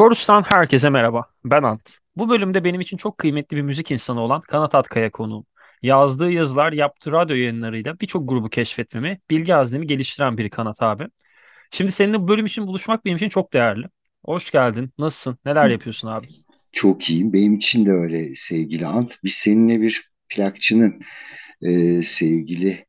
Korus'tan herkese merhaba. Ben Ant. Bu bölümde benim için çok kıymetli bir müzik insanı olan Kanat Atkaya konuğum. Yazdığı yazılar, yaptığı radyo yayınlarıyla birçok grubu keşfetmemi, bilgi haznemi geliştiren biri Kanat abi. Şimdi seninle bu bölüm için buluşmak benim için çok değerli. Hoş geldin. Nasılsın? Neler yapıyorsun abi? Çok iyiyim. Benim için de öyle sevgili Ant. Biz seninle bir plakçının e, sevgili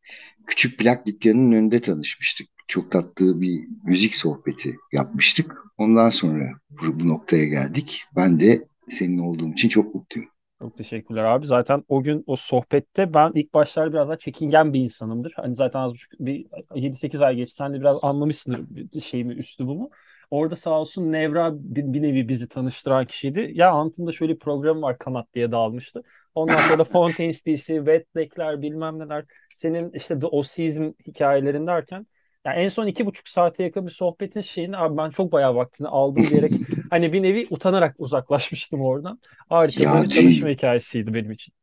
küçük plak dükkanının önünde tanışmıştık. Çok tatlı bir müzik sohbeti yapmıştık. Ondan sonra bu, bu noktaya geldik. Ben de senin olduğum için çok mutluyum. Çok teşekkürler abi. Zaten o gün o sohbette ben ilk başlarda biraz daha çekingen bir insanımdır. Hani zaten az buçuk bir 7-8 ay geçti. Sen de biraz anlamışsındır şeyimi, üslubumu. Orada sağ olsun Nevra bir, bir nevi bizi tanıştıran kişiydi. Ya Ant'ın şöyle bir program var Kanat diye dağılmıştı. Ondan sonra Fontaine's DC, Wet Black'ler bilmem neler. Senin işte The Oseism hikayelerin derken yani en son iki buçuk saate yakın bir sohbetin şeyini abi ben çok bayağı vaktini aldım diyerek hani bir nevi utanarak uzaklaşmıştım oradan. Harika ya, bir çalışma hikayesiydi benim için.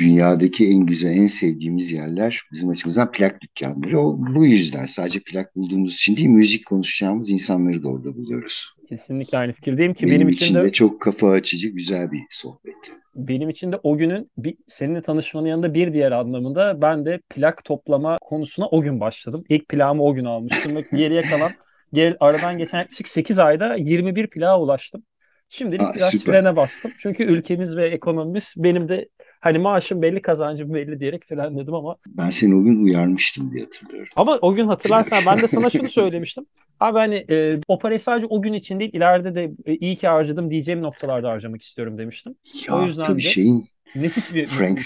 Dünyadaki en güzel, en sevdiğimiz yerler bizim açımızdan plak dükkanları. O bu yüzden sadece plak bulduğumuz için değil, müzik konuşacağımız insanları da orada buluyoruz. Kesinlikle aynı fikirdeyim ki benim, benim için de çok kafa açıcı güzel bir sohbet benim için de o günün bir, seninle tanışmanın yanında bir diğer anlamında ben de plak toplama konusuna o gün başladım. İlk plağımı o gün almıştım ve geriye kalan geri, aradan geçen yaklaşık 8 ayda 21 plağa ulaştım. Şimdilik Aa, biraz süper. frene bastım. Çünkü ülkemiz ve ekonomimiz benim de hani maaşım belli kazancım belli diyerek frenledim ama. Ben seni o gün uyarmıştım diye hatırlıyorum. Ama o gün hatırlarsan ben de sana şunu söylemiştim. Abi hani e, o parayı sadece o gün için değil ileride de e, iyi ki harcadım diyeceğim noktalarda harcamak istiyorum demiştim. Ya, o yüzden tabii de şeyin nefis bir Frank,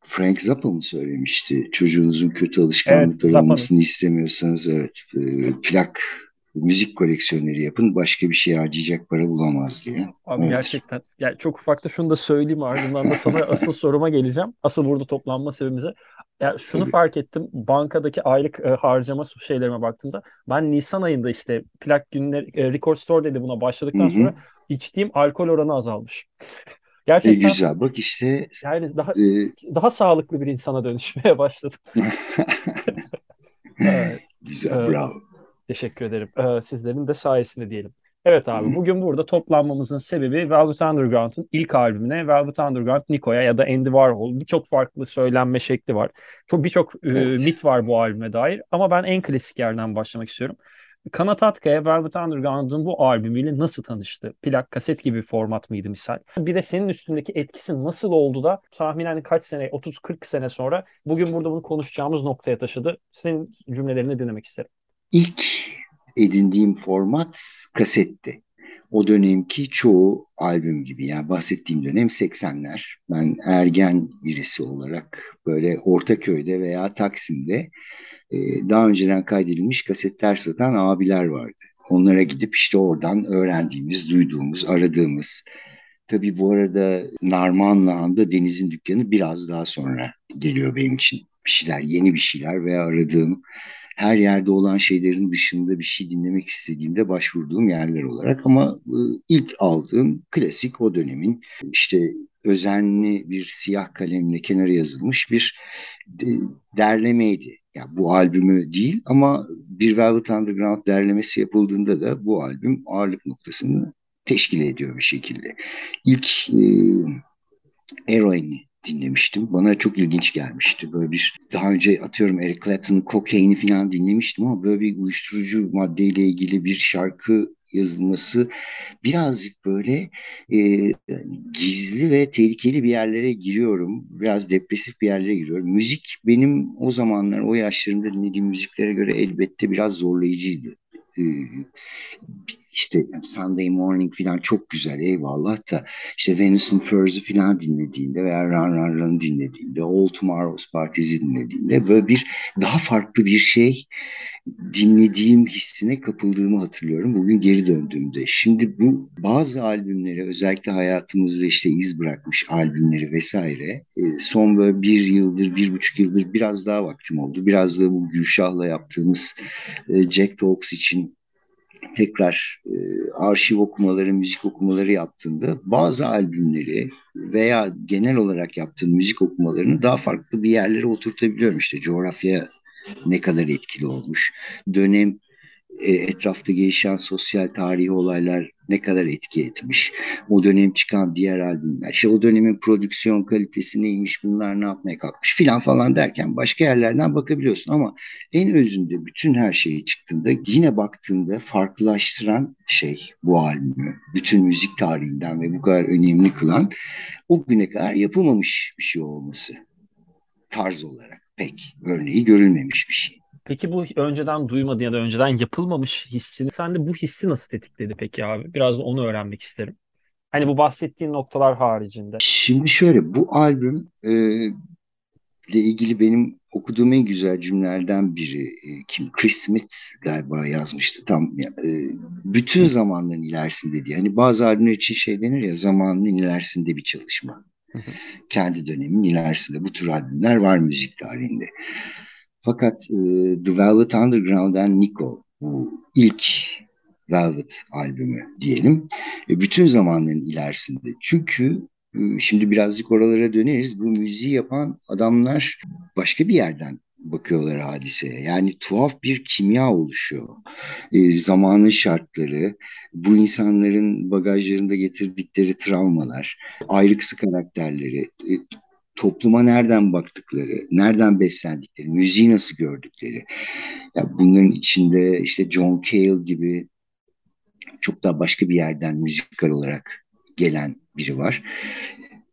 Frank Zappa mı söylemişti? Çocuğunuzun kötü alışkanlıkları evet, olmasını istemiyorsanız evet e, plak müzik koleksiyoneri yapın başka bir şey harcayacak para bulamaz diye. Abi evet. gerçekten yani çok ufakta şunu da söyleyeyim ardından da sana asıl soruma geleceğim. Asıl burada toplanma sebebimize. Ya şunu Tabii. fark ettim bankadaki aylık e, harcama şeylerime baktığımda ben Nisan ayında işte plak günleri e, Record Store dedi buna başladıktan Hı-hı. sonra içtiğim alkol oranı azalmış. Gerçekten e güzel bak işte yani daha e... daha sağlıklı bir insana dönüşmeye başladım. evet. Güzel bravo. Teşekkür ederim. Ee, sizlerin de sayesinde diyelim. Evet abi bugün burada toplanmamızın sebebi Velvet Underground'ın ilk albümüne Velvet Underground Nico'ya ya da Andy Warhol birçok farklı söylenme şekli var. Çok birçok e, mit var bu albüme dair ama ben en klasik yerden başlamak istiyorum. Kanat Atkaya Velvet Underground'ın bu albümüyle nasıl tanıştı? Plak, kaset gibi bir format mıydı misal? Bir de senin üstündeki etkisi nasıl oldu da tahminen kaç sene, 30-40 sene sonra bugün burada bunu konuşacağımız noktaya taşıdı? Senin cümlelerini dinlemek isterim. İlk edindiğim format kasetti. O dönemki çoğu albüm gibi yani bahsettiğim dönem 80'ler. Ben ergen birisi olarak böyle Ortaköy'de veya Taksim'de e, daha önceden kaydedilmiş kasetler satan abiler vardı. Onlara gidip işte oradan öğrendiğimiz, duyduğumuz, aradığımız. Tabii bu arada Narmanlıhan'da Deniz'in dükkanı biraz daha sonra geliyor benim için. Bir şeyler, yeni bir şeyler veya aradığım her yerde olan şeylerin dışında bir şey dinlemek istediğimde başvurduğum yerler olarak ama ilk aldığım klasik o dönemin işte özenli bir siyah kalemle kenara yazılmış bir derlemeydi. Yani bu albümü değil ama bir Velvet Underground derlemesi yapıldığında da bu albüm ağırlık noktasını teşkil ediyor bir şekilde. İlk e, Eroin'i dinlemiştim. Bana çok ilginç gelmişti. Böyle bir daha önce atıyorum Eric Clapton'ın Cocaine'i falan dinlemiştim ama böyle bir uyuşturucu maddeyle ilgili bir şarkı yazılması birazcık böyle e, gizli ve tehlikeli bir yerlere giriyorum. Biraz depresif bir yerlere giriyorum. Müzik benim o zamanlar o yaşlarımda dinlediğim müziklere göre elbette biraz zorlayıcıydı. E, işte Sunday Morning falan çok güzel eyvallah da işte Venus and Furs'u falan dinlediğinde veya Run Run Run dinlediğinde All Tomorrow's Party'si dinlediğinde böyle bir daha farklı bir şey dinlediğim hissine kapıldığımı hatırlıyorum. Bugün geri döndüğümde. Şimdi bu bazı albümleri özellikle hayatımızda işte iz bırakmış albümleri vesaire e, son böyle bir yıldır, bir buçuk yıldır biraz daha vaktim oldu. Biraz da bu Gülşah'la yaptığımız e, Jack Talks için tekrar e, arşiv okumaları, müzik okumaları yaptığında bazı albümleri veya genel olarak yaptığım müzik okumalarını daha farklı bir yerlere oturtabiliyorum. İşte coğrafya ne kadar etkili olmuş, dönem e, etrafta gelişen sosyal tarihi olaylar ne kadar etki etmiş. O dönem çıkan diğer albümler. İşte o dönemin prodüksiyon kalitesi neymiş, bunlar ne yapmaya kalkmış filan falan derken başka yerlerden bakabiliyorsun. Ama en özünde bütün her şeyi çıktığında yine baktığında farklılaştıran şey bu albümü. Bütün müzik tarihinden ve bu kadar önemli kılan o güne kadar yapılmamış bir şey olması. Tarz olarak pek örneği görülmemiş bir şey. Peki bu önceden duymadığın ya da önceden yapılmamış hissini sen de bu hissi nasıl tetikledi peki abi? Biraz onu öğrenmek isterim. Hani bu bahsettiğin noktalar haricinde. Şimdi şöyle bu albüm e, ile ilgili benim okuduğum en güzel cümlelerden biri e, kim Chris Smith galiba yazmıştı tam e, bütün zamanların ilerisinde diye. Hani bazı albümler için şey denir ya zamanın ilerisinde bir çalışma. Kendi dönemin ilerisinde bu tür albümler var müzik tarihinde. Fakat e, The Velvet Underground'dan Nico bu ilk Velvet albümü diyelim. E, bütün zamanların ilerisinde. Çünkü e, şimdi birazcık oralara döneriz. Bu müziği yapan adamlar başka bir yerden bakıyorlar hadiseye. Yani tuhaf bir kimya oluşuyor. E, zamanın şartları, bu insanların bagajlarında getirdikleri travmalar, ayrıksı karakterleri, e, topluma nereden baktıkları, nereden beslendikleri, müziği nasıl gördükleri. Yani bunların içinde işte John Cale gibi çok daha başka bir yerden müzikal olarak gelen biri var.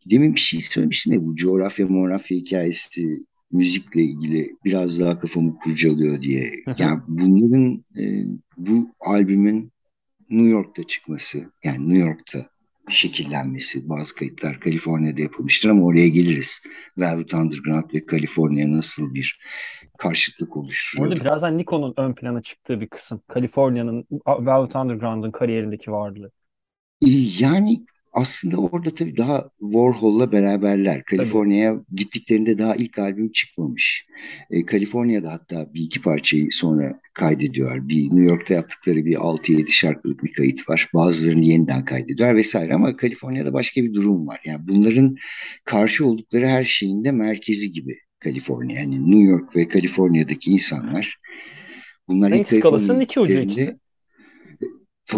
Demin bir şey söylemiştim ya bu coğrafya morafya hikayesi müzikle ilgili biraz daha kafamı kurcalıyor diye. Yani bunların e, bu albümün New York'ta çıkması yani New York'ta şekillenmesi. Bazı kayıtlar Kaliforniya'da yapılmıştır ama oraya geliriz. Velvet Underground ve Kaliforniya nasıl bir karşıtlık oluşturuyor. Orada birazdan Nikon'un ön plana çıktığı bir kısım. Kaliforniya'nın Velvet Underground'ın kariyerindeki varlığı. Yani aslında orada tabii daha Warhol'la beraberler. Kaliforniya'ya gittiklerinde daha ilk albüm çıkmamış. E, Kaliforniya'da hatta bir iki parçayı sonra kaydediyorlar. Bir New York'ta yaptıkları bir 6-7 şarkılık bir kayıt var. Bazılarını yeniden kaydediyorlar vesaire ama Kaliforniya'da başka bir durum var. Yani bunların karşı oldukları her şeyin de merkezi gibi Kaliforniya. Yani New York ve Kaliforniya'daki insanlar bunlar ilk skalasının iki ucu ikisi.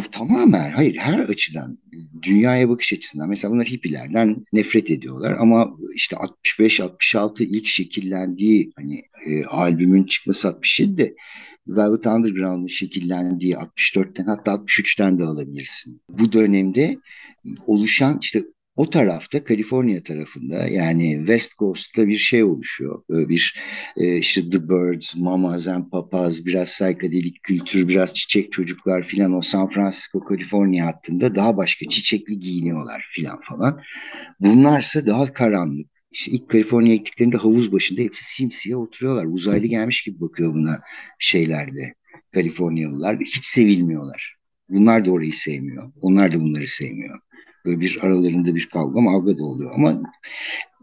Tamamen hayır her açıdan dünyaya bakış açısından mesela bunlar hippilerden nefret ediyorlar ama işte 65-66 ilk şekillendiği hani e, albümün çıkması 67'de Velvet Underground'ın şekillendiği 64'ten hatta 63'ten de alabilirsin. Bu dönemde oluşan işte o tarafta Kaliforniya tarafında yani West Coast'ta bir şey oluşuyor. Böyle bir e, işte The Birds, Mamas and Papas, biraz psychedelic kültür, biraz çiçek çocuklar filan o San Francisco, Kaliforniya hattında daha başka çiçekli giyiniyorlar filan falan. Bunlarsa daha karanlık. İşte ilk Kaliforniya gittiklerinde havuz başında hepsi simsiyah oturuyorlar. Uzaylı gelmiş gibi bakıyor buna şeylerde. Kaliforniyalılar hiç sevilmiyorlar. Bunlar da orayı sevmiyor. Onlar da bunları sevmiyor. Böyle bir aralarında bir kavga mavga da oluyor ama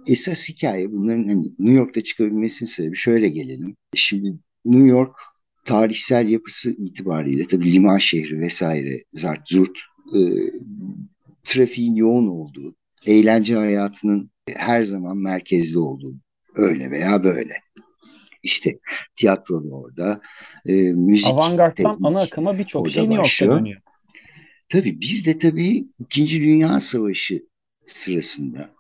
esas hikaye bunların hani New York'ta çıkabilmesinin sebebi şöyle gelelim. Şimdi New York tarihsel yapısı itibariyle tabii liman şehri vesaire zart zurt e, trafiğin yoğun olduğu, eğlence hayatının her zaman merkezde olduğu öyle veya böyle. İşte tiyatro da orada, e, müzik. Avantgard'dan ana akıma birçok şey New York'ta dönüyor. Tabii bir de tabii İkinci Dünya Savaşı sırasında,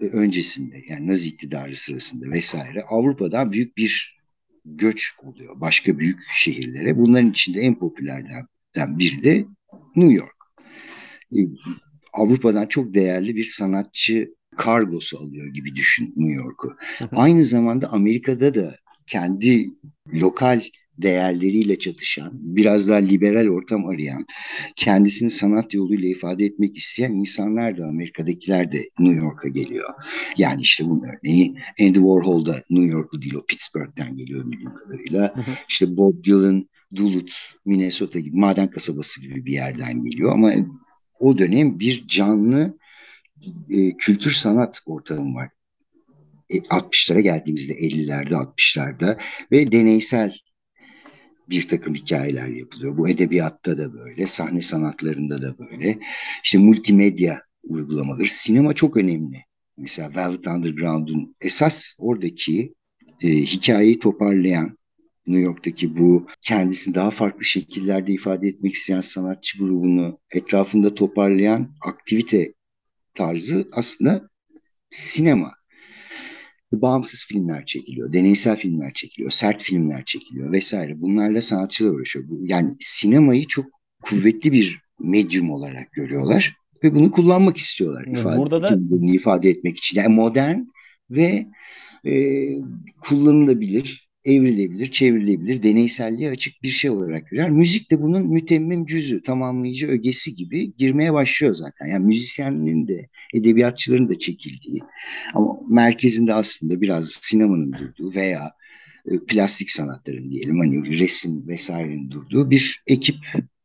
e, öncesinde yani Nazi iktidarı sırasında vesaire Avrupa'dan büyük bir göç oluyor başka büyük şehirlere. Bunların içinde en popülerden biri de New York. E, Avrupa'dan çok değerli bir sanatçı kargosu alıyor gibi düşün New York'u. Aynı zamanda Amerika'da da kendi lokal değerleriyle çatışan, biraz daha liberal ortam arayan, kendisini sanat yoluyla ifade etmek isteyen insanlar da Amerika'dakiler de New York'a geliyor. Yani işte bunun örneği Andy Warhol da New York'lu değil o Pittsburgh'ten geliyor bildiğim kadarıyla. İşte Bob Dylan, Duluth, Minnesota gibi maden kasabası gibi bir yerden geliyor ama o dönem bir canlı e, kültür sanat ortamı var. 60'lara e, geldiğimizde 50'lerde 60'larda ve deneysel bir takım hikayeler yapılıyor. Bu edebiyatta da böyle, sahne sanatlarında da böyle. İşte multimedya uygulamaları. Sinema çok önemli. Mesela Velvet Underground'un esas oradaki e, hikayeyi toparlayan, New York'taki bu kendisini daha farklı şekillerde ifade etmek isteyen sanatçı grubunu etrafında toparlayan aktivite tarzı aslında sinema. Bağımsız filmler çekiliyor, deneysel filmler çekiliyor, sert filmler çekiliyor vesaire. Bunlarla sanatçılar uğraşıyor. Yani sinemayı çok kuvvetli bir medyum olarak görüyorlar ve bunu kullanmak istiyorlar ifade, Burada da... ifade etmek için. Yani modern ve e, kullanılabilir, evrilebilir, çevrilebilir, deneyselliğe açık bir şey olarak görüyor. Müzik de bunun mütemmim cüzü, tamamlayıcı ögesi gibi girmeye başlıyor zaten. Yani müzisyenlerin de, edebiyatçıların da çekildiği ama merkezinde aslında biraz sinemanın durduğu veya e, plastik sanatların diyelim hani resim vesairenin durduğu bir ekip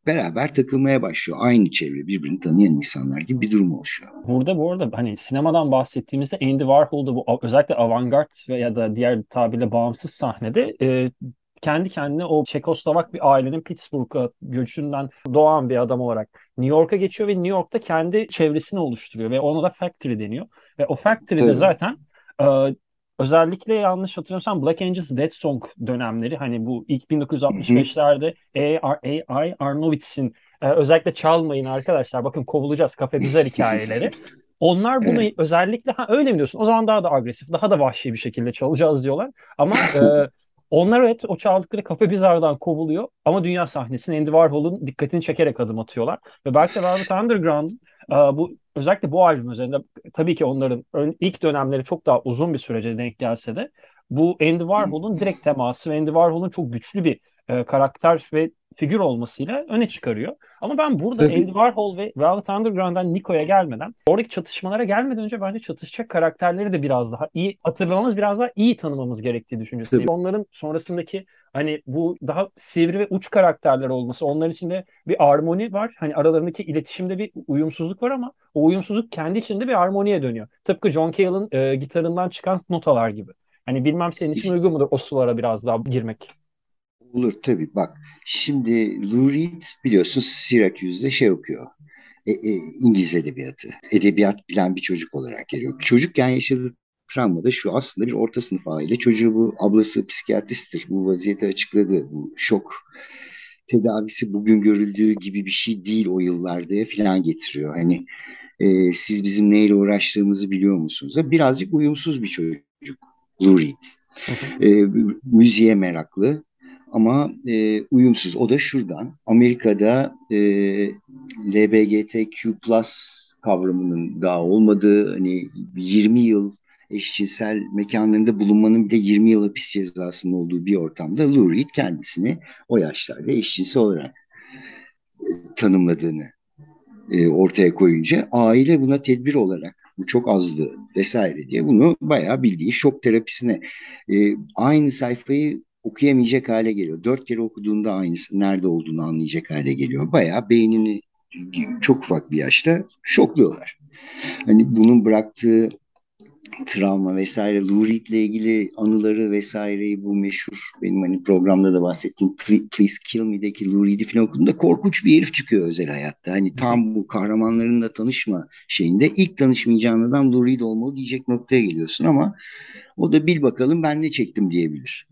beraber takılmaya başlıyor. Aynı çevre birbirini tanıyan insanlar gibi bir durum oluşuyor. Burada bu arada hani sinemadan bahsettiğimizde Andy Warhol'da bu özellikle avantgard veya da diğer tabirle bağımsız sahnede e, kendi kendine o Çekoslovak bir ailenin Pittsburgh'a göçünden doğan bir adam olarak New York'a geçiyor ve New York'ta kendi çevresini oluşturuyor ve ona da Factory deniyor. Ve o Factory'de zaten e, Özellikle yanlış hatırlamıyorsam Black Angels Dead Song dönemleri hani bu ilk 1965'lerde A.I. Arnowitz'in e, özellikle çalmayın arkadaşlar bakın kovulacağız kafe bizar hikayeleri. Onlar bunu özellikle ha öyle mi diyorsun? O zaman daha da agresif, daha da vahşi bir şekilde çalacağız diyorlar. Ama e, onlar evet o çaldıkları kafe bizardan kovuluyor ama dünya sahnesine Andy Warhol'un dikkatini çekerek adım atıyorlar. Ve belki de Velvet Underground'un bu özellikle bu albüm üzerinde tabii ki onların ilk dönemleri çok daha uzun bir sürece denk gelse de bu Andy Warhol'un direkt teması ve Andy Warhol'un çok güçlü bir e, karakter ve figür olmasıyla öne çıkarıyor. Ama ben burada Tabii. Andy Warhol ve Velvet Underground'dan Nico'ya gelmeden, oradaki çatışmalara gelmeden önce bence çatışacak karakterleri de biraz daha iyi hatırlamamız, biraz daha iyi tanımamız gerektiği düşüncesiyim. Onların sonrasındaki hani bu daha sivri ve uç karakterler olması, onların içinde bir armoni var. Hani aralarındaki iletişimde bir uyumsuzluk var ama o uyumsuzluk kendi içinde bir armoniye dönüyor. Tıpkı John Cale'ın e, gitarından çıkan notalar gibi. Hani bilmem senin için uygun mudur o sulara biraz daha girmek? Olur tabii bak. Şimdi Lou Reed biliyorsun Syracuse'de şey okuyor. E, e, İngiliz edebiyatı. Edebiyat bilen bir çocuk olarak geliyor. Çocukken yaşadığı travma da şu aslında bir orta sınıf aile. Çocuğu bu ablası psikiyatristtir. Bu vaziyeti açıkladı. Bu şok tedavisi bugün görüldüğü gibi bir şey değil o yıllarda falan getiriyor. Hani e, siz bizim neyle uğraştığımızı biliyor musunuz? Birazcık uyumsuz bir çocuk Lou Reed. e, müziğe meraklı ama e, uyumsuz. O da şuradan. Amerika'da e, LBGTQ plus kavramının daha olmadığı hani 20 yıl eşcinsel mekanlarında bulunmanın bile 20 yıl hapis cezasının olduğu bir ortamda Lou Reed kendisini o yaşlarda eşcinsel olarak e, tanımladığını e, ortaya koyunca aile buna tedbir olarak bu çok azdı vesaire diye bunu bayağı bildiği şok terapisine e, aynı sayfayı okuyamayacak hale geliyor. Dört kere okuduğunda aynısı nerede olduğunu anlayacak hale geliyor. Bayağı beynini çok ufak bir yaşta şokluyorlar. Hani bunun bıraktığı travma vesaire, Lou Reed'le ilgili anıları vesaireyi bu meşhur benim hani programda da bahsettiğim Please Kill Me'deki Lou Reed'i falan okuduğumda korkunç bir herif çıkıyor özel hayatta. Hani tam bu kahramanlarınla tanışma şeyinde ilk tanışmayacağın adam Lou Reed olmalı diyecek noktaya geliyorsun ama o da bil bakalım ben ne çektim diyebilir.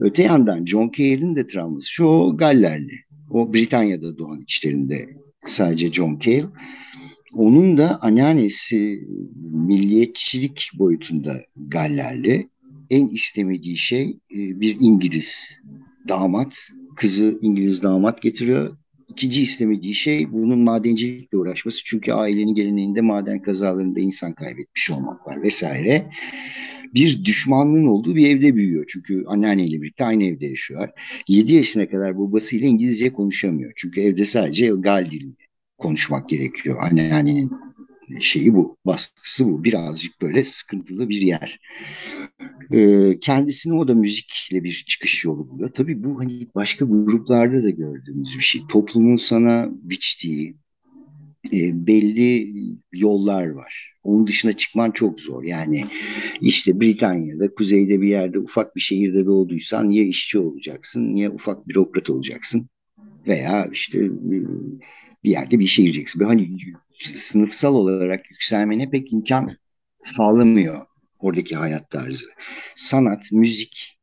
Öte yandan John Cale'in de travması şu o Gallerli. O Britanya'da doğan içlerinde sadece John Cale. Onun da anneannesi milliyetçilik boyutunda Gallerli. En istemediği şey e, bir İngiliz damat. Kızı İngiliz damat getiriyor. İkinci istemediği şey bunun madencilikle uğraşması. Çünkü ailenin geleneğinde maden kazalarında insan kaybetmiş olmak var vesaire bir düşmanlığın olduğu bir evde büyüyor. Çünkü anneanneyle birlikte aynı evde yaşıyorlar. 7 yaşına kadar babasıyla İngilizce konuşamıyor. Çünkü evde sadece gal dilini konuşmak gerekiyor. Anneannenin şeyi bu, baskısı bu. Birazcık böyle sıkıntılı bir yer. Ee, kendisine o da müzikle bir çıkış yolu buluyor. Tabii bu hani başka gruplarda da gördüğümüz bir şey. Toplumun sana biçtiği, e, belli yollar var. Onun dışına çıkman çok zor. Yani işte Britanya'da, kuzeyde bir yerde ufak bir şehirde doğduysan ya işçi olacaksın ya ufak bürokrat olacaksın veya işte e, bir yerde bir işe gireceksin. Hani sınıfsal olarak yükselmene pek imkan sağlamıyor oradaki hayat tarzı. Sanat, müzik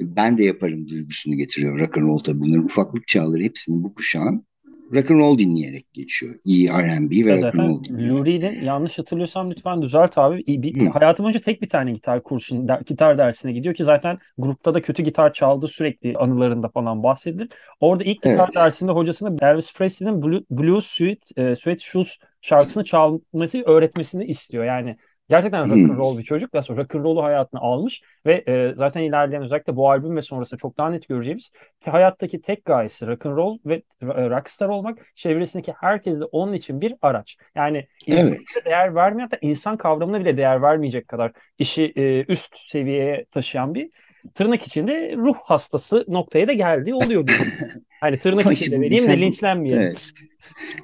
ben de yaparım duygusunu getiriyor rock and roll tabii. Bunların ufaklık çağları hepsinin bu kuşağın rock and roll dinleyerek geçiyor. İyi R&B ve rock and roll dinleyerek. Reed'in yanlış hatırlıyorsam lütfen düzelt abi. Bir, hayatım önce tek bir tane gitar kursun, der, gitar dersine gidiyor ki zaten grupta da kötü gitar çaldığı sürekli anılarında falan bahsedilir. Orada ilk gitar evet. dersinde hocasına Elvis Presley'nin Blue, Blue Suite, e, Suite Shoes şarkısını çalması öğretmesini istiyor. Yani Gerçekten rock and roll bir çocuk ve rock and roll'u hayatına almış ve e, zaten ilerleyen özellikle bu albüm ve sonrasında çok daha net göreceğimiz hayattaki tek gayesi rock and roll ve e, rockstar olmak çevresindeki herkes de onun için bir araç. Yani insan evet. değer vermiyor hatta insan kavramına bile değer vermeyecek kadar işi e, üst seviyeye taşıyan bir tırnak içinde ruh hastası noktaya da geldiği oluyor. hani tırnak içinde vereyim de linçlenmeyelim. Evet.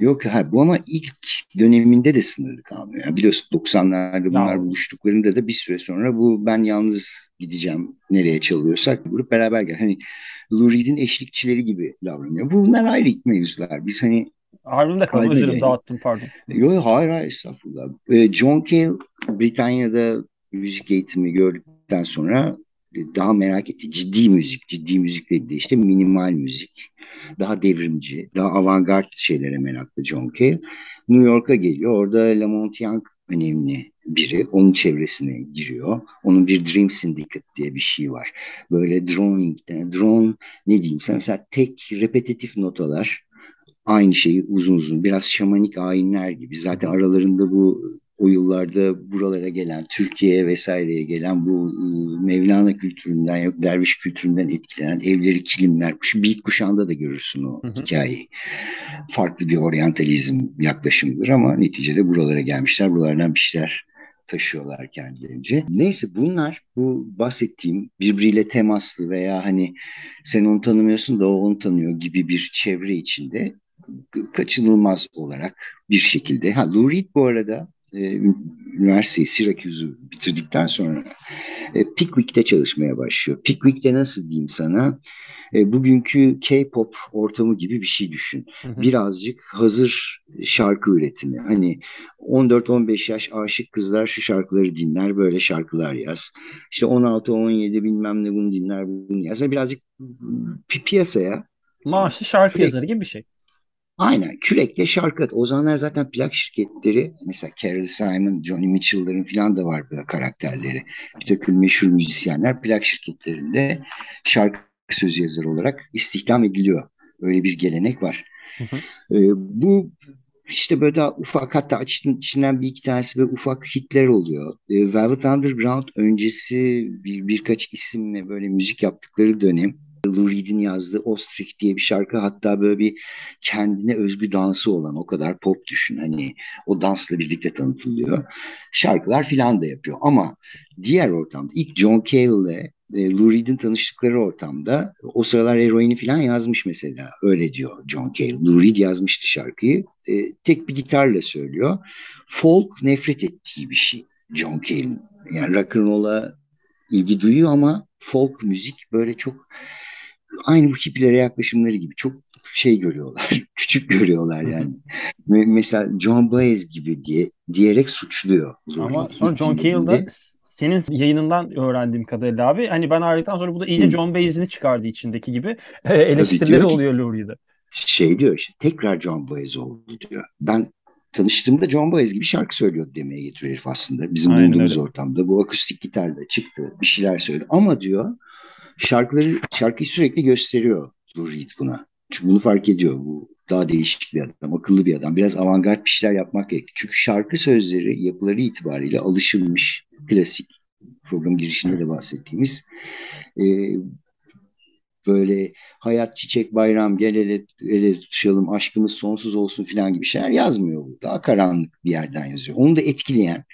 Yok hayır, bu ama ilk döneminde de sınırlı kalmıyor. Yani biliyorsun 90'larda bunlar ya. buluştuklarında da bir süre sonra bu ben yalnız gideceğim nereye çalıyorsak grup beraber gel. Hani Lou Reed'in eşlikçileri gibi davranıyor. Bunlar ayrı mevzular. Biz hani Albümde kalma özürüm dağıttım pardon. Yok hayır hayır estağfurullah. Ee, John Cale Britanya'da müzik eğitimi gördükten sonra daha merak etti. Ciddi müzik, ciddi müzik dedi işte minimal müzik daha devrimci, daha avantgard şeylere meraklı John Cale. New York'a geliyor. Orada Lamont Young önemli biri. Onun çevresine giriyor. Onun bir Dream Syndicate diye bir şey var. Böyle droning, drone ne diyeyim sen mesela tek repetitif notalar aynı şeyi uzun uzun biraz şamanik ayinler gibi. Zaten aralarında bu o yıllarda buralara gelen, Türkiye'ye vesaireye gelen bu ıı, Mevlana kültüründen yok derviş kültüründen etkilenen evleri kilimler, şu beat kuşağında da görürsün o hı hı. hikayeyi. Farklı bir oryantalizm yaklaşımıdır ama neticede buralara gelmişler, buralardan bir şeyler taşıyorlar kendilerince. Neyse bunlar bu bahsettiğim birbiriyle temaslı veya hani sen onu tanımıyorsun da o onu tanıyor gibi bir çevre içinde kaçınılmaz olarak bir şekilde. Ha Lou Reed bu arada e, üniversiteyi Syracuse'u bitirdikten sonra e, Pickwick'te çalışmaya başlıyor. Pickwick'te nasıl diyeyim sana? E, bugünkü K-pop ortamı gibi bir şey düşün. Hı hı. Birazcık hazır şarkı üretimi. Hani 14-15 yaş aşık kızlar şu şarkıları dinler, böyle şarkılar yaz. İşte 16-17 bilmem ne bunu dinler, bunu yaz. Yani birazcık pi piyasaya maaşlı şarkı yazarı gibi bir şey. Aynen kürekle şarkı. O zamanlar zaten plak şirketleri mesela Carol Simon, Johnny Mitchell'ların falan da var böyle karakterleri. Bir takım meşhur müzisyenler plak şirketlerinde şarkı sözü yazarı olarak istihdam ediliyor. Öyle bir gelenek var. Hı hı. Ee, bu işte böyle daha ufak hatta içinden bir iki tanesi ve ufak hitler oluyor. Ee, Velvet Underground öncesi bir, birkaç isimle böyle müzik yaptıkları dönem Lou Reed'in yazdığı Ostrich diye bir şarkı hatta böyle bir kendine özgü dansı olan o kadar pop düşün hani o dansla birlikte tanıtılıyor. Şarkılar filan da yapıyor ama diğer ortamda ilk John Cale ile e, Lou Reed'in tanıştıkları ortamda o sıralar eroini filan yazmış mesela öyle diyor John Cale. Lou Reed yazmıştı şarkıyı e, tek bir gitarla söylüyor. Folk nefret ettiği bir şey John Cale'in. Yani rock and roll'a ilgi duyuyor ama folk müzik böyle çok aynı bu hippilere yaklaşımları gibi çok şey görüyorlar, küçük görüyorlar yani. Mesela John Baez gibi diye diyerek suçluyor. Ama sonra John Cale senin yayınından öğrendiğim kadarıyla abi hani ben ayrıldıktan sonra bu da iyice John Baez'ini çıkardı içindeki gibi eleştirileri oluyor Lurie'de. Şey diyor işte tekrar John Baez oldu diyor. Ben tanıştığımda John Baez gibi şarkı söylüyordu demeye getiriyor herif aslında. Bizim Aynen bulunduğumuz öyle. ortamda bu akustik gitarla çıktı bir şeyler söyledi. Ama diyor şarkıları şarkıyı sürekli gösteriyor Lou Reed buna. Çünkü bunu fark ediyor. Bu daha değişik bir adam, akıllı bir adam. Biraz avantgard bir şeyler yapmak gerek. Çünkü şarkı sözleri yapıları itibariyle alışılmış, klasik program girişinde de bahsettiğimiz e, böyle hayat çiçek bayram gel ele, ele tutuşalım aşkımız sonsuz olsun filan gibi şeyler yazmıyor. Daha karanlık bir yerden yazıyor. Onu da etkileyen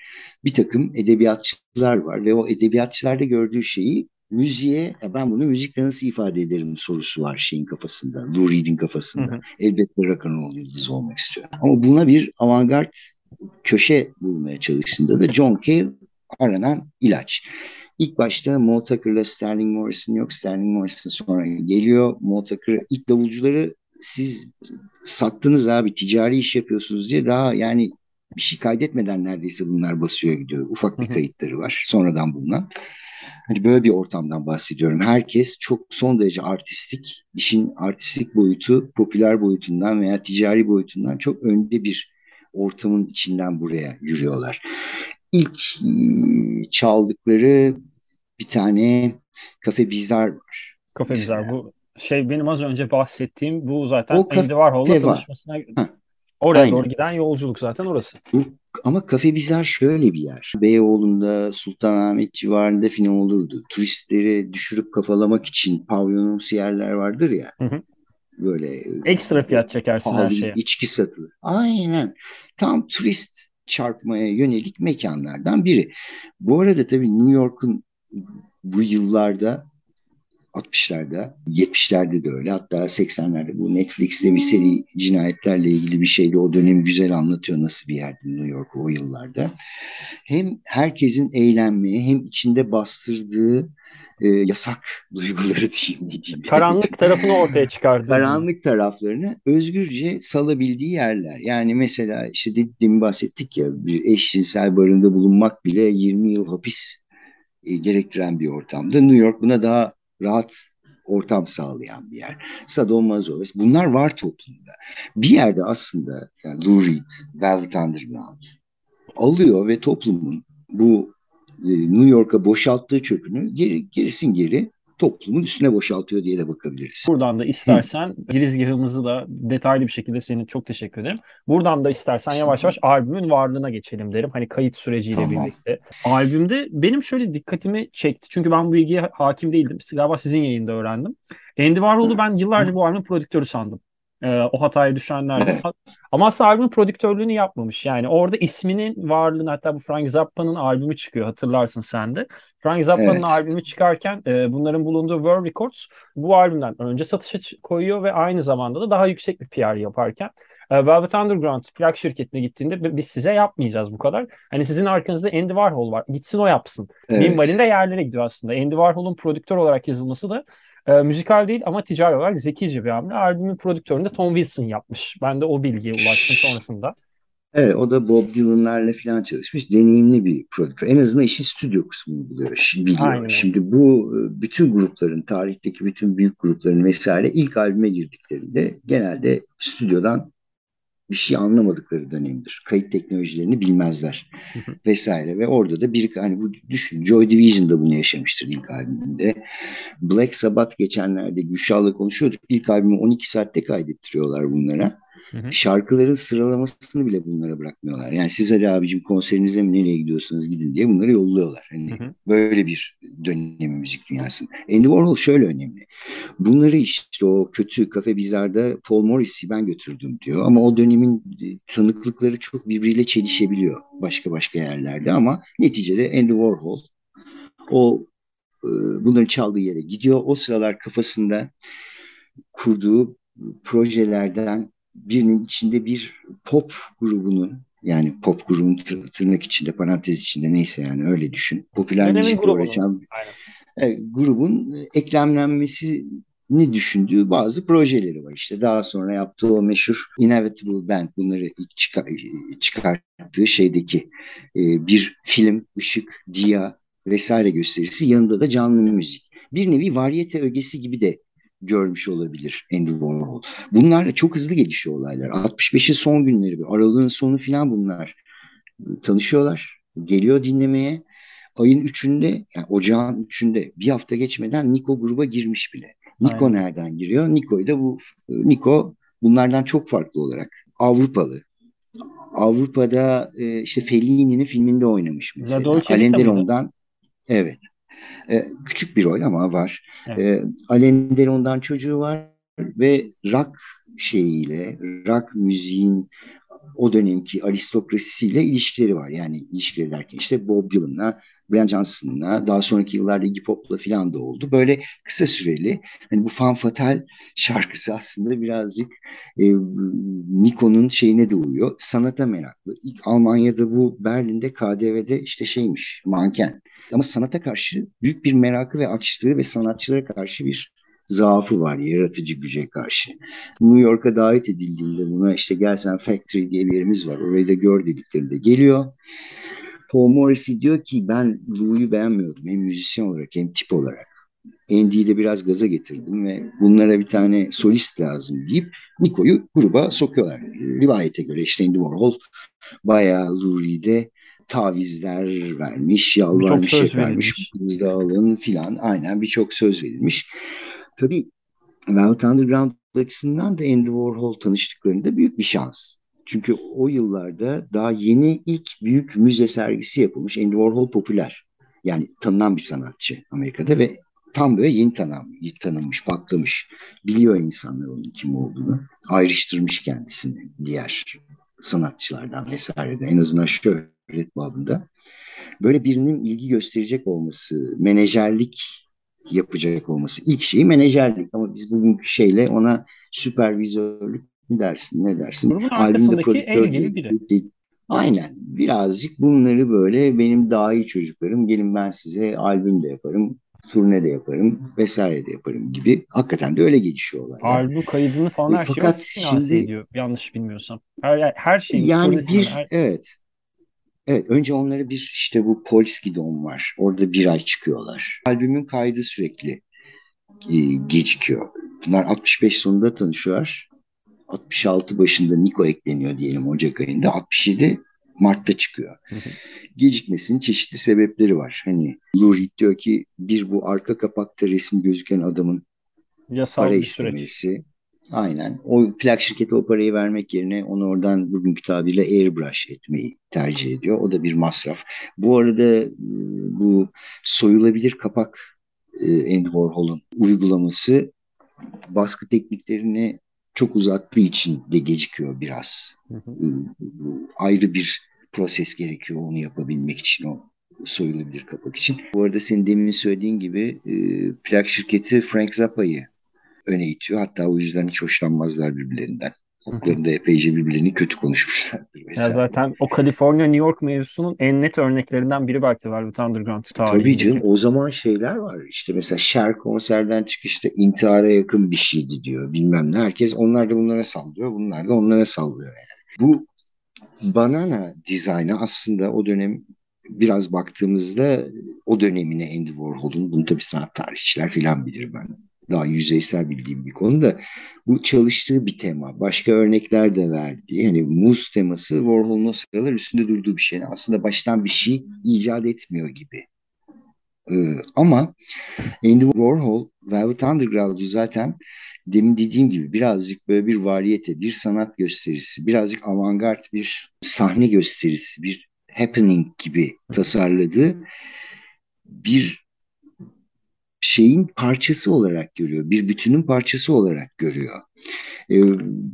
bir takım edebiyatçılar var ve o edebiyatçılarda gördüğü şeyi müziğe ben bunu müzikle nasıl ifade ederim sorusu var şeyin kafasında. Lou Reed'in kafasında. Hı hı. Elbette rock and roll yıldızı olmak istiyor. Ama buna bir avantgard köşe bulmaya çalıştığında da John Cale aranan ilaç. İlk başta Mo Tucker'la Sterling Morrison yok. Sterling Morrison sonra geliyor. Mo Tucker ilk davulcuları siz sattınız abi ticari iş yapıyorsunuz diye daha yani bir şey kaydetmeden neredeyse bunlar basıyor gidiyor. Ufak bir kayıtları var sonradan bulunan. Hani böyle bir ortamdan bahsediyorum. Herkes çok son derece artistik, işin artistik boyutu, popüler boyutundan veya ticari boyutundan çok önde bir ortamın içinden buraya yürüyorlar. İlk çaldıkları bir tane Kafe Bizar var. Kafe Bizar bu şey benim az önce bahsettiğim bu zaten o Andy Warhol'la tanışmasına ha. oraya Aynen. doğru giden yolculuk zaten orası. Bu, ama Kafe Bizar şöyle bir yer. Beyoğlu'nda, Sultanahmet civarında filan olurdu. Turistleri düşürüp kafalamak için pavyonumsu yerler vardır ya. Hı hı. Böyle ekstra fiyat çekersin her şeye. içki satılır. Aynen. Tam turist çarpmaya yönelik mekanlardan biri. Bu arada tabii New York'un bu yıllarda 60'larda, 70'lerde de öyle. Hatta 80'lerde bu Netflix'te bir seri cinayetlerle ilgili bir şeydi. O dönemi güzel anlatıyor nasıl bir yerdi New York o yıllarda. Hem herkesin eğlenmeye hem içinde bastırdığı e, yasak duyguları diyeyim ne diyeyim. Karanlık tarafını ortaya çıkardı. Karanlık taraflarını özgürce salabildiği yerler. Yani mesela işte demin bahsettik ya bir eşcinsel barında bulunmak bile 20 yıl hapis e, gerektiren bir ortamda. New York buna daha rahat ortam sağlayan bir yer. Sadomaso bunlar var toplumda. Bir yerde aslında yani Lou Reed, Velvet Underground alıyor ve toplumun bu e, New York'a boşalttığı çöpünü geri, gerisin geri toplumun üstüne boşaltıyor diye de bakabiliriz. Buradan da istersen Hı. girizgahımızı da detaylı bir şekilde senin çok teşekkür ederim. Buradan da istersen yavaş yavaş albümün varlığına geçelim derim. Hani kayıt süreciyle tamam. birlikte. Albümde benim şöyle dikkatimi çekti. Çünkü ben bu bilgiye hakim değildim. Galiba sizin yayında öğrendim. Andy Warhol'u ben yıllarca bu albümün prodüktörü sandım. Ee, o hatayı düşenler. Ama aslında albümün prodüktörlüğünü yapmamış. Yani orada isminin varlığını hatta bu Frank Zappa'nın albümü çıkıyor hatırlarsın sen de. Frank Zappa'nın evet. albümü çıkarken e, bunların bulunduğu World Records bu albümden önce satışa koyuyor ve aynı zamanda da daha yüksek bir PR yaparken e, Velvet Underground plak şirketine gittiğinde biz size yapmayacağız bu kadar. Hani sizin arkanızda Andy Warhol var. Gitsin o yapsın. Evet. Minvalinde yerlere gidiyor aslında. Andy Warhol'un prodüktör olarak yazılması da e, müzikal değil ama ticari olarak zekice bir hamle. Albümün prodüktörünü de Tom Wilson yapmış. Ben de o bilgiye ulaştım sonrasında. Evet o da Bob Dylan'larla falan çalışmış. Deneyimli bir prodüktör. En azından işin stüdyo kısmını buluyor, biliyor. Aynen. Şimdi bu e, bütün grupların, tarihteki bütün büyük grupların vesaire ilk albüme girdiklerinde genelde stüdyodan bir şey anlamadıkları dönemdir. Kayıt teknolojilerini bilmezler vesaire ve orada da bir hani bu düşün Joy Division da bunu yaşamıştır ilk albümünde. Black Sabbath geçenlerde Gülşah'la konuşuyorduk. İlk albümü 12 saatte kaydettiriyorlar bunlara. Hı hı. Şarkıların sıralamasını bile bunlara bırakmıyorlar. Yani siz hadi abicim konserinize mi nereye gidiyorsanız gidin diye bunları yolluyorlar. Hani hı hı. böyle bir dönemi müzik dünyasında. Andy Warhol şöyle önemli. Bunları işte o kötü kafe bizarda Paul Morris'i ben götürdüm diyor. Ama o dönemin e, tanıklıkları çok birbiriyle çelişebiliyor başka başka yerlerde ama neticede Andy Warhol o e, bunların çaldığı yere gidiyor. O sıralar kafasında kurduğu projelerden birinin içinde bir pop grubunun yani pop grubun tırnak içinde parantez içinde neyse yani öyle düşün. Popüler müzik uğraşan e, grubun eklemlenmesini düşündüğü bazı projeleri var. İşte daha sonra yaptığı o meşhur Inevitable Band bunları çıkar, çıkarttığı şeydeki e, bir film, ışık, dia vesaire gösterisi yanında da canlı müzik. Bir nevi varyete ögesi gibi de görmüş olabilir Andy Warhol. Bunlar çok hızlı gelişiyor olaylar. 65'in son günleri, aralığın sonu falan bunlar. Tanışıyorlar, geliyor dinlemeye. Ayın üçünde, yani ocağın üçünde bir hafta geçmeden Nico gruba girmiş bile. Nico Aynen. nereden giriyor? Nico'yu da bu Nico bunlardan çok farklı olarak Avrupalı. Avrupa'da e, işte Fellini'nin filminde oynamış mesela. Alenderon'dan evet. E, küçük bir rol ama var. Evet. E, Alain Delon'dan çocuğu var ve rock şeyiyle, rock müziğin o dönemki aristokrasisiyle ilişkileri var. Yani ilişkileri derken işte Bob Dylan'la, Brian Johnson'la, daha sonraki yıllarda Iggy Pop'la falan da oldu. Böyle kısa süreli. Hani bu Fan Fatal şarkısı aslında birazcık e, Nico'nun şeyine de uyuyor. Sanata meraklı. İlk Almanya'da bu Berlin'de KDV'de işte şeymiş, manken. Ama sanata karşı büyük bir merakı ve açlığı ve sanatçılara karşı bir zaafı var yaratıcı güce karşı. New York'a davet edildiğinde buna işte gelsen Factory diye bir yerimiz var orayı da gör dediklerinde geliyor. Paul Morrissey diyor ki ben Lou'yu beğenmiyordum hem müzisyen olarak hem tip olarak. Andy'yi de biraz gaza getirdim ve bunlara bir tane solist lazım deyip Nico'yu gruba sokuyorlar. Rivayete göre işte Andy Warhol bayağı Lou Reed'e tavizler vermiş, yalvarmış, şey vermiş, kız alın filan. Aynen birçok söz verilmiş. Tabii Velvet Underground açısından da Andy Warhol tanıştıklarında büyük bir şans. Çünkü o yıllarda daha yeni ilk büyük müze sergisi yapılmış. Andy Warhol popüler. Yani tanınan bir sanatçı Amerika'da ve tam böyle yeni tanım, tanınmış, patlamış. Biliyor insanlar onun kim olduğunu. Ayrıştırmış kendisini diğer sanatçılardan vesaire de en azından şöhret babında. Böyle birinin ilgi gösterecek olması, menajerlik yapacak olması. ilk şeyi menajerlik ama biz bugünkü şeyle ona süpervizörlük mi dersin ne dersin? Grubun arkasındaki en gibi biri. Aynen birazcık bunları böyle benim daha iyi çocuklarım gelin ben size albüm de yaparım turne de yaparım vesaire de yaparım gibi. Hakikaten de öyle gelişiyor olay. Albüm kaydını falan e, her fakat şeyi şimdi, ediyor yanlış bilmiyorsam. Her, her şey. Yani bir her... evet. Evet önce onlara bir işte bu Polski Dom var. Orada bir ay çıkıyorlar. Albümün kaydı sürekli e, gecikiyor. Bunlar 65 sonunda tanışıyorlar. 66 başında Niko ekleniyor diyelim Ocak ayında. 67 Mart'ta çıkıyor. Gecikmesinin çeşitli sebepleri var. Hani Lurid diyor ki bir bu arka kapakta resmi gözüken adamın Yasal para istemesi. Süreç. Aynen. O plak şirketi o parayı vermek yerine onu oradan bugünkü tabirle airbrush etmeyi tercih ediyor. O da bir masraf. Bu arada e, bu soyulabilir kapak e, Andy Warhol'un uygulaması baskı tekniklerini çok uzattığı için de gecikiyor biraz. Hı hı. Ayrı bir proses gerekiyor onu yapabilmek için o soyulabilir kapak için. Bu arada senin demin söylediğin gibi e, plak şirketi Frank Zappa'yı öne itiyor. Hatta o yüzden hiç hoşlanmazlar birbirlerinden. Oklarında epeyce birbirlerini kötü konuşmuşlardır. Mesela. Ya zaten o California New York mevzusunun en net örneklerinden biri belki Velvet Underground tarihindeki. Tabii canım o zaman şeyler var. İşte mesela Cher konserden çıkışta intihara yakın bir şeydi diyor. Bilmem ne. Herkes onlar da bunlara sallıyor. Bunlar da onlara sallıyor yani. Bu banana dizaynı aslında o dönem biraz baktığımızda o dönemine Andy Warhol'un bunu tabii sanat tarihçiler falan bilir ben. Daha yüzeysel bildiğim bir konu da bu çalıştığı bir tema. Başka örnekler de verdi. Yani muz teması Warhol'un o sıralar üstünde durduğu bir şey. Aslında baştan bir şey icat etmiyor gibi. Ee, ama Andy Warhol Velvet Underground'u zaten demin dediğim gibi birazcık böyle bir variyete, bir sanat gösterisi, birazcık avantgard bir sahne gösterisi, bir happening gibi tasarladığı bir şeyin parçası olarak görüyor. Bir bütünün parçası olarak görüyor. E,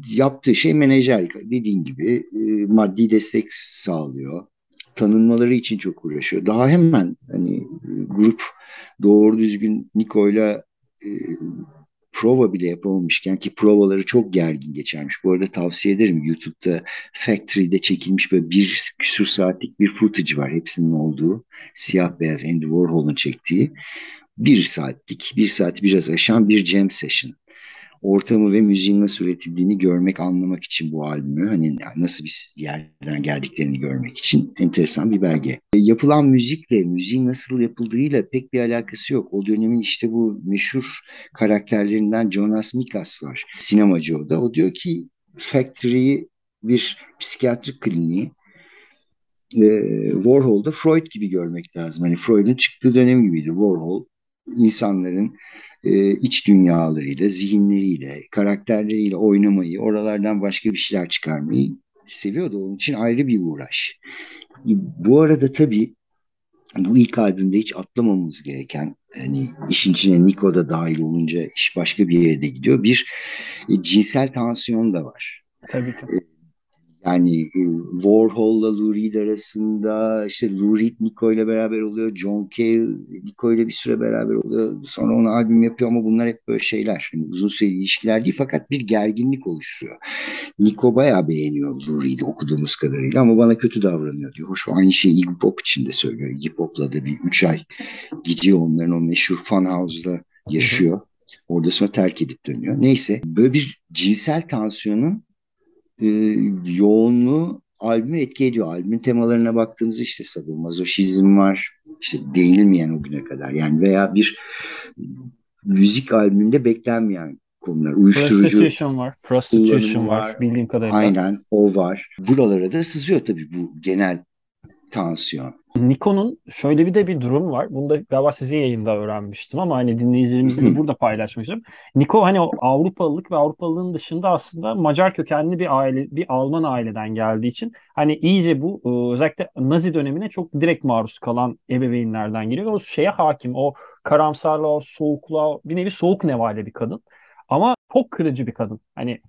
yaptığı şey menajerlik. Dediğin gibi e, maddi destek sağlıyor. Tanınmaları için çok uğraşıyor. Daha hemen hani grup doğru düzgün Niko'yla e, prova bile yapamamışken ki provaları çok gergin geçermiş. Bu arada tavsiye ederim YouTube'da Factory'de çekilmiş böyle bir küsur saatlik bir footage var hepsinin olduğu. Siyah beyaz Andy Warhol'un çektiği. Bir saatlik, bir saat biraz aşan bir jam session ortamı ve müziğin nasıl üretildiğini görmek, anlamak için bu albümü hani nasıl bir yerden geldiklerini görmek için enteresan bir belge. E, yapılan müzikle, müziğin nasıl yapıldığıyla pek bir alakası yok. O dönemin işte bu meşhur karakterlerinden Jonas Mikas var. Sinemacı o da. O diyor ki Factory'yi bir psikiyatrik kliniği e, Warhol'da Freud gibi görmek lazım. Hani Freud'un çıktığı dönem gibiydi. Warhol insanların e, iç dünyalarıyla, zihinleriyle, karakterleriyle oynamayı, oralardan başka bir şeyler çıkarmayı seviyordu. Onun için ayrı bir uğraş. Bu arada tabii bu ilk albümde hiç atlamamamız gereken hani işin içine Nico da dahil olunca iş başka bir yere de gidiyor. Bir e, cinsel tansiyon da var. Tabii ki. E, yani e, Warhol'la Lou Reed arasında işte Lou Reed Nico ile beraber oluyor. John Cale Nico ile bir süre beraber oluyor. Sonra ona albüm yapıyor ama bunlar hep böyle şeyler. Yani uzun süreli ilişkiler değil fakat bir gerginlik oluşuyor. Nico bayağı beğeniyor Lou Reed'i okuduğumuz kadarıyla ama bana kötü davranıyor diyor. Hoş aynı şeyi Iggy Pop için de söylüyor. Iggy Pop'la da bir üç ay gidiyor onların o meşhur Funhouse'da yaşıyor. Orada sonra terk edip dönüyor. Neyse böyle bir cinsel tansiyonun e, yoğunluğu albüme etki ediyor. Albümün temalarına baktığımızda işte sadomazoşizm var. İşte değinilmeyen o güne kadar. Yani veya bir müzik albümünde beklenmeyen konular. Uyuşturucu Prostitution var. Prostitution var, var. Bildiğim kadarıyla. Aynen o var. Buralara da sızıyor tabii bu genel tansiyon. Nikon'un şöyle bir de bir durum var. Bunu da galiba sizin yayında öğrenmiştim ama hani dinleyicilerimizle de burada paylaşmışım. Niko hani o Avrupalılık ve Avrupalılığın dışında aslında Macar kökenli bir aile, bir Alman aileden geldiği için hani iyice bu e, özellikle Nazi dönemine çok direkt maruz kalan ebeveynlerden geliyor. O şeye hakim. O karamsarlığa, o soğukluğa, bir nevi soğuk nevale bir kadın. Ama çok kırıcı bir kadın. Hani.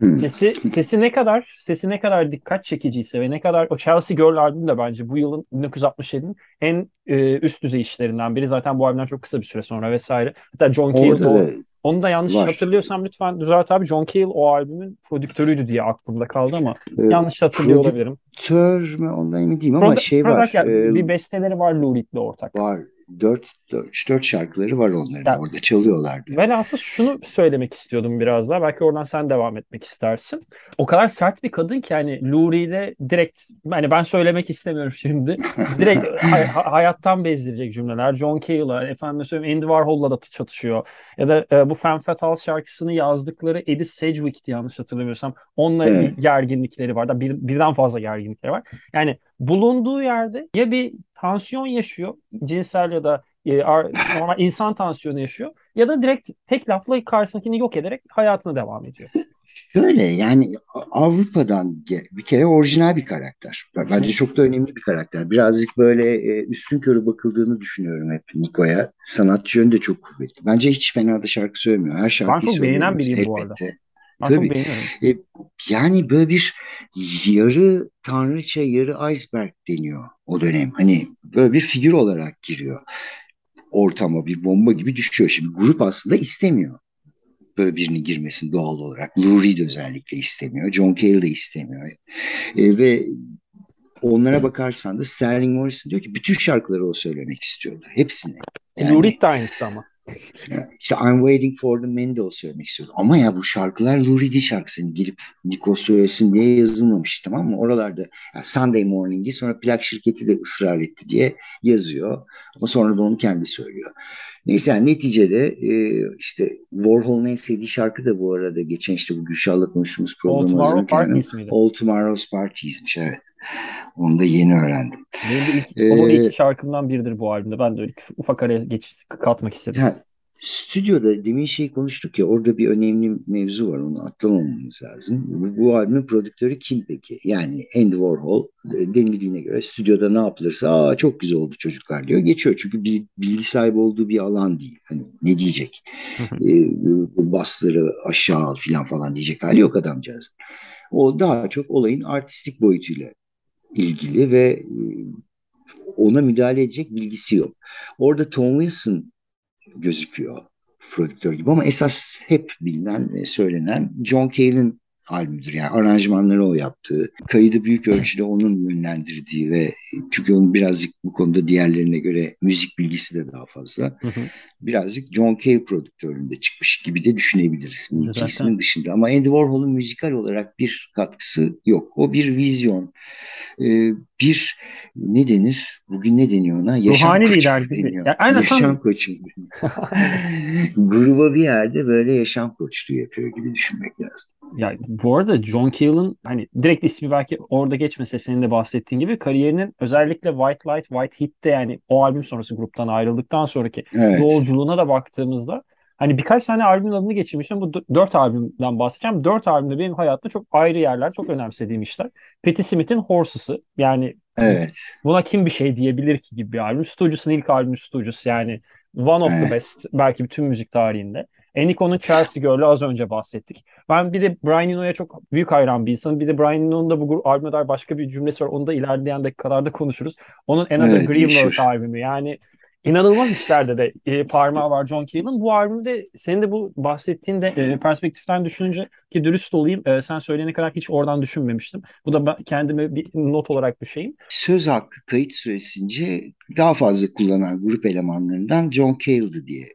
Sesi, sesi ne kadar sesi ne kadar dikkat çekiciyse ve ne kadar o Chelsea Girl albümü de bence bu yılın 1967'nin en e, üst düzey işlerinden biri. Zaten bu albümden çok kısa bir süre sonra vesaire. Hatta John Cale o, onu da yanlış var. hatırlıyorsam lütfen düzelt abi. John Cale o albümün prodüktörüydü diye aklımda kaldı ama ee, yanlış hatırlıyor olabilirim. Prodüktör mü ondan emin değilim ama Produ- şey var. Yani, e, bir besteleri var Lou Reed'le ortak. Var dört, dört, dört şarkıları var onların yani, orada çalıyorlardı. Velhasıl şunu söylemek istiyordum biraz daha. Belki oradan sen devam etmek istersin. O kadar sert bir kadın ki hani Luri'de direkt hani ben söylemek istemiyorum şimdi. Direkt hay- hayattan bezdirecek cümleler. John Cale'a, efendim söyleyeyim Andy Warhol'la da çatışıyor. Ya da e, bu Femme Fatale şarkısını yazdıkları Eddie Sedgwick'ti yanlış hatırlamıyorsam. Onunla evet. gerginlikleri var da bir, birden fazla gerginlikleri var. Yani bulunduğu yerde ya bir tansiyon yaşıyor, cinsel ya da e, normal insan tansiyonu yaşıyor ya da direkt tek lafla karşısındakini yok ederek hayatına devam ediyor. Şöyle yani Avrupa'dan bir kere orijinal bir karakter. Bence çok da önemli bir karakter. Birazcık böyle e, üstün körü bakıldığını düşünüyorum hep Niko'ya. Sanatçı yönü de çok kuvvetli. Bence hiç fena da şarkı söylemiyor. Her şarkıyı söylüyor. Ben çok beğenen biriyim bu arada. Tabii. E, yani böyle bir yarı tanrıça, yarı iceberg deniyor o dönem. Hani böyle bir figür olarak giriyor ortama bir bomba gibi düşüyor. Şimdi grup aslında istemiyor böyle birini girmesin doğal olarak. Lou Reed özellikle istemiyor. John Cale de istemiyor. E, ve onlara bakarsan da Sterling Morrison diyor ki bütün şarkıları o söylemek istiyordu. Hepsini. Yani, Lou Reed de aynısı ama. İşte I'm Waiting for the Man de o söylemek istiyordu. Ama ya bu şarkılar Lou Reed'in şarkısı. Gelip Nico söylesin diye yazılmamış tamam mı? Oralarda yani Sunday Morning'i sonra plak şirketi de ısrar etti diye yazıyor. Ama sonra da onu kendi söylüyor. Neyse yani neticede e, işte Warhol'un en sevdiği şarkı da bu arada geçen işte bu Gülşah'la konuştuğumuz programı All Tomorrow Parties miydi? All Tomorrow's Parties'miş evet. Onu da yeni öğrendim. Benim de ilk, ee, ilk şarkımdan biridir bu albümde. Ben de öyle ufak araya geçiş katmak istedim. Yani, Stüdyoda demin şey konuştuk ya orada bir önemli mevzu var onu atlamamamız lazım. Bu, bu albümün prodüktörü kim peki? Yani Andy Warhol e, denildiğine göre stüdyoda ne yapılırsa Aa, çok güzel oldu çocuklar diyor. Geçiyor çünkü bir bilgi sahibi olduğu bir alan değil. Hani ne diyecek? e, basları aşağı al falan falan diyecek hali yok adamcağız. O daha çok olayın artistik boyutuyla ilgili ve e, ona müdahale edecek bilgisi yok. Orada Tom Wilson gözüküyor prodüktör gibi ama esas hep bilinen ve söylenen John Cale'in albümüdür. Yani aranjmanları o yaptığı, kaydı büyük ölçüde onun yönlendirdiği ve çünkü onun birazcık bu konuda diğerlerine göre müzik bilgisi de daha fazla. Hı hı. Birazcık John Cale prodüktöründe çıkmış gibi de düşünebiliriz bu iki ismin dışında. Ama Andy Warhol'un müzikal olarak bir katkısı yok. O bir vizyon, e, bir ne denir? Bugün ne deniyor ona? Yaşam Ruhani lider deniyor. Ya, aynen, yaşam koçu. Gruba bir yerde böyle yaşam koçluğu yapıyor gibi düşünmek lazım. Ya bu arada John Cale'ın hani direkt ismi belki orada geçmese senin de bahsettiğin gibi kariyerinin özellikle White Light, White Heat'te yani o albüm sonrası gruptan ayrıldıktan sonraki evet. yolculuğuna da baktığımızda hani birkaç tane albümün adını geçirmişim. Bu dört albümden bahsedeceğim. Dört albümde benim hayatımda çok ayrı yerler, çok önemsediğim işler. Patti Smith'in Horses'ı yani evet. buna kim bir şey diyebilir ki gibi bir albüm. Stooges'ın ilk albümü Stooges yani one of evet. the best belki bütün müzik tarihinde. Eniko'nun Chelsea Girl'ü az önce bahsettik. Ben bir de Brian Eno'ya çok büyük hayran bir insanım. Bir de Brian Eno'nun da bu albüme dair başka bir cümlesi var. Onu da ilerleyen dakikalarda konuşuruz. Onun Another evet, Greenworld albümü. Yani inanılmaz işlerde de e, parmağı var John Cale'ın. Bu albümde senin de bu bahsettiğin de e, perspektiften düşününce ki dürüst olayım e, sen söyleyene kadar hiç oradan düşünmemiştim. Bu da ben, kendime bir not olarak düşeyim. Söz hakkı kayıt süresince daha fazla kullanan grup elemanlarından John Cale'dı diye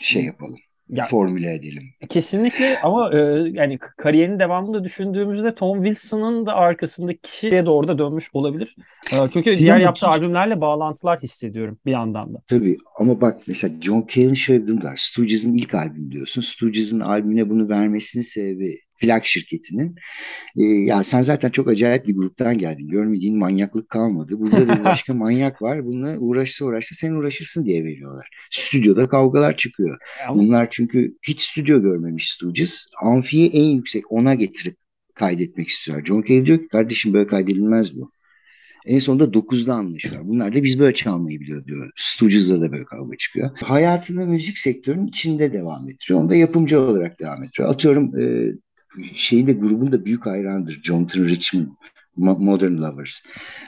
şey yapalım. ya, formüle edelim. Kesinlikle ama e, yani kariyerinin devamını düşündüğümüzde Tom Wilson'ın da arkasındaki kişiye doğru da dönmüş olabilir. E, çünkü Değil diğer yaptığı hiç... albümlerle bağlantılar hissediyorum bir yandan da. Tabii ama bak mesela John Cale'in şöyle bir durum var. Stooges'ın ilk albüm diyorsun. Stooges'ın albümüne bunu vermesinin sebebi plak şirketinin. E, ya sen zaten çok acayip bir gruptan geldin. Görmediğin manyaklık kalmadı. Burada da bir başka manyak var. Bununla uğraşsa uğraşsa sen uğraşırsın diye veriyorlar. Stüdyoda kavgalar çıkıyor. Bunlar çünkü hiç stüdyo görmemiş Stooges. Amfiyi en yüksek ona getirip kaydetmek istiyor. John Cale diyor ki kardeşim böyle kaydedilmez bu. En sonunda 9'da anlaşıyorlar. Bunlar da biz böyle çalmayı biliyor diyor. Stooges'da da böyle kavga çıkıyor. Hayatını müzik sektörünün içinde devam ettiriyor. Onda yapımcı olarak devam ettiriyor. Atıyorum e, şeyin de grubun da büyük hayrandır. Jonathan Richman Modern Lovers.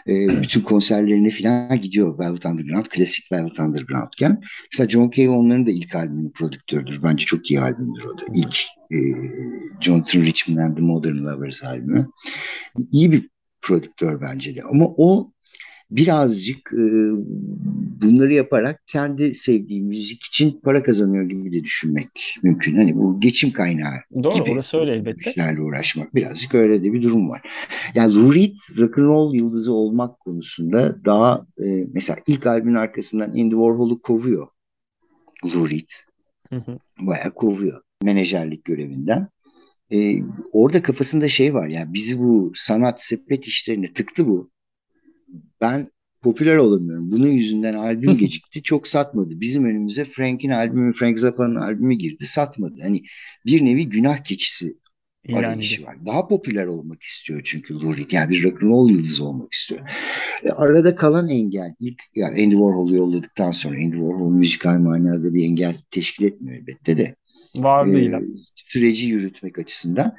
E, bütün konserlerine falan gidiyor Velvet Underground, klasik Velvet Underground'ken. Mesela John Cale onların da ilk albümünün prodüktörüdür. Bence çok iyi albümdür o da. İlk e, Jonathan Richman and the Modern Lovers albümü. İyi bir prodüktör bence de. Ama o birazcık e, bunları yaparak kendi sevdiği müzik için para kazanıyor gibi de düşünmek mümkün. Hani bu geçim kaynağı Doğru, gibi. orası öyle elbette. işlerle uğraşmak birazcık öyle de bir durum var. Yani Lou Reed rock'n'roll yıldızı olmak konusunda daha e, mesela ilk albümün arkasından Andy Warhol'u kovuyor Lou Reed. Hı hı. Bayağı kovuyor menajerlik görevinden. Ee, orada kafasında şey var ya yani bizi bu sanat sepet işlerine tıktı bu ben popüler olamıyorum. Bunun yüzünden albüm gecikti. Çok satmadı. Bizim önümüze Frank'in albümü, Frank Zappa'nın albümü girdi. Satmadı. Hani bir nevi günah keçisi arayışı var. Daha popüler olmak istiyor çünkü Lou Reed. Yani bir rock'n'roll yıldızı olmak istiyor. E, arada kalan engel ilk yani Andy Warhol'u yolladıktan sonra Andy Warhol müzikal manada bir engel teşkil etmiyor elbette de. Varlığıyla. E, süreci yürütmek açısından.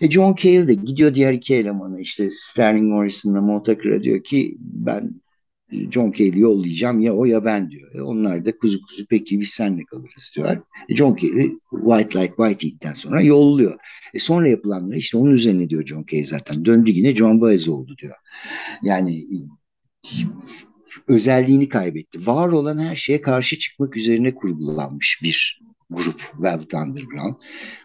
E John Cale de gidiyor diğer iki elemana işte Sterling Morrison'la Montakır'a diyor ki ben John Cale'i yollayacağım ya o ya ben diyor. E onlar da kuzu kuzu peki biz senle kalırız diyorlar. E John Cale'i White Like White sonra yolluyor. E sonra yapılanları işte onun üzerine diyor John Cale zaten. Döndü yine John Baez oldu diyor. Yani özelliğini kaybetti. Var olan her şeye karşı çıkmak üzerine kurgulanmış bir grup Velvet Underground.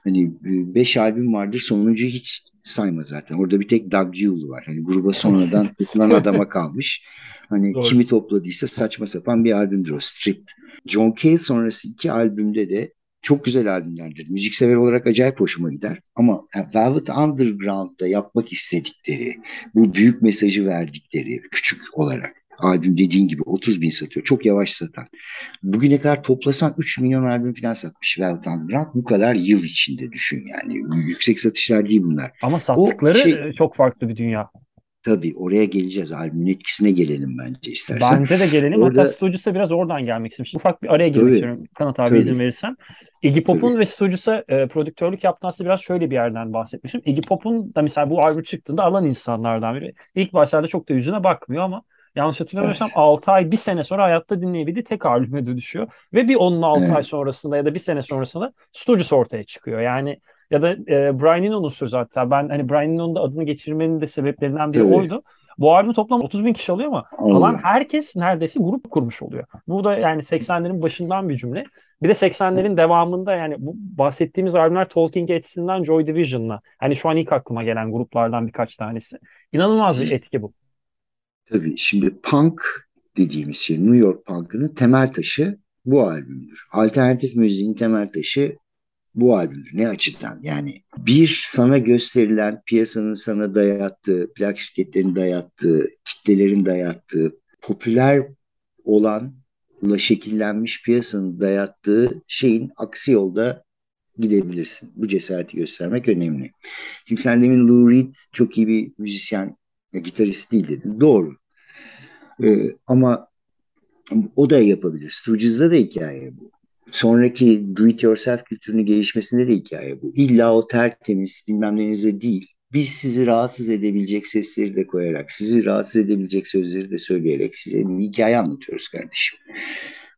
Hani e, beş albüm vardır sonuncu hiç sayma zaten. Orada bir tek Doug Yule var. Hani gruba sonradan tutulan adama kalmış. Hani Doğru. kimi topladıysa saçma sapan bir albümdür o Stripped. John Cale sonrası iki albümde de çok güzel albümlerdir. Müziksever olarak acayip hoşuma gider. Ama Velvet Underground'da yapmak istedikleri, bu büyük mesajı verdikleri küçük olarak albüm dediğin gibi 30 bin satıyor. Çok yavaş satan. Bugüne kadar toplasan 3 milyon albüm falan satmış Velvet Underground. Bu kadar yıl içinde düşün yani. Yüksek satışlar değil bunlar. Ama sattıkları şey, çok farklı bir dünya. Tabii oraya geleceğiz. Albümün etkisine gelelim bence istersen. Bence de gelelim. Orada... Hatta Stooges'a biraz oradan gelmek istemiştim. Ufak bir araya girmek tabii, istiyorum. Kanat abi tabii. izin verirsen. Iggy Pop'un ve Stooges'a e, prodüktörlük yaptığı aslında biraz şöyle bir yerden bahsetmişim. Iggy Pop'un da mesela bu albüm çıktığında alan insanlardan biri. İlk başlarda çok da yüzüne bakmıyor ama yanlış hatırlamıyorsam evet. 6 ay 1 sene sonra hayatta dinleyebildiği tek albüme dönüşüyor. Ve bir onun 6 evet. ay sonrasında ya da 1 sene sonrasında Stooges ortaya çıkıyor. Yani ya da e, Brian Eno'nun sözü hatta ben hani Brian Eno'nun da adını geçirmenin de sebeplerinden biri Tabii. oydu. Bu albüm toplam 30 bin kişi alıyor ama kalan herkes neredeyse grup kurmuş oluyor. Bu da yani 80'lerin başından bir cümle. Bir de 80'lerin devamında yani bu bahsettiğimiz albümler Talking Heads'inden Joy Division'la. Hani şu an ilk aklıma gelen gruplardan birkaç tanesi. İnanılmaz bir etki bu. Tabii şimdi punk dediğimiz şey New York punk'ının temel taşı bu albümdür. Alternatif müziğin temel taşı bu albümdür. Ne açıdan? Yani bir sana gösterilen piyasanın sana dayattığı, plak şirketlerinin dayattığı, kitlelerin dayattığı, popüler olanla şekillenmiş piyasanın dayattığı şeyin aksi yolda gidebilirsin. Bu cesareti göstermek önemli. Şimdi sen demin Lou Reed çok iyi bir müzisyen, gitarist değil dedin. Doğru. Ee, ama o da yapabilir. Stooges'da da hikaye bu sonraki do it yourself kültürünün gelişmesinde de hikaye bu. İlla o tertemiz bilmem nenize değil. Biz sizi rahatsız edebilecek sesleri de koyarak, sizi rahatsız edebilecek sözleri de söyleyerek size bir hikaye anlatıyoruz kardeşim.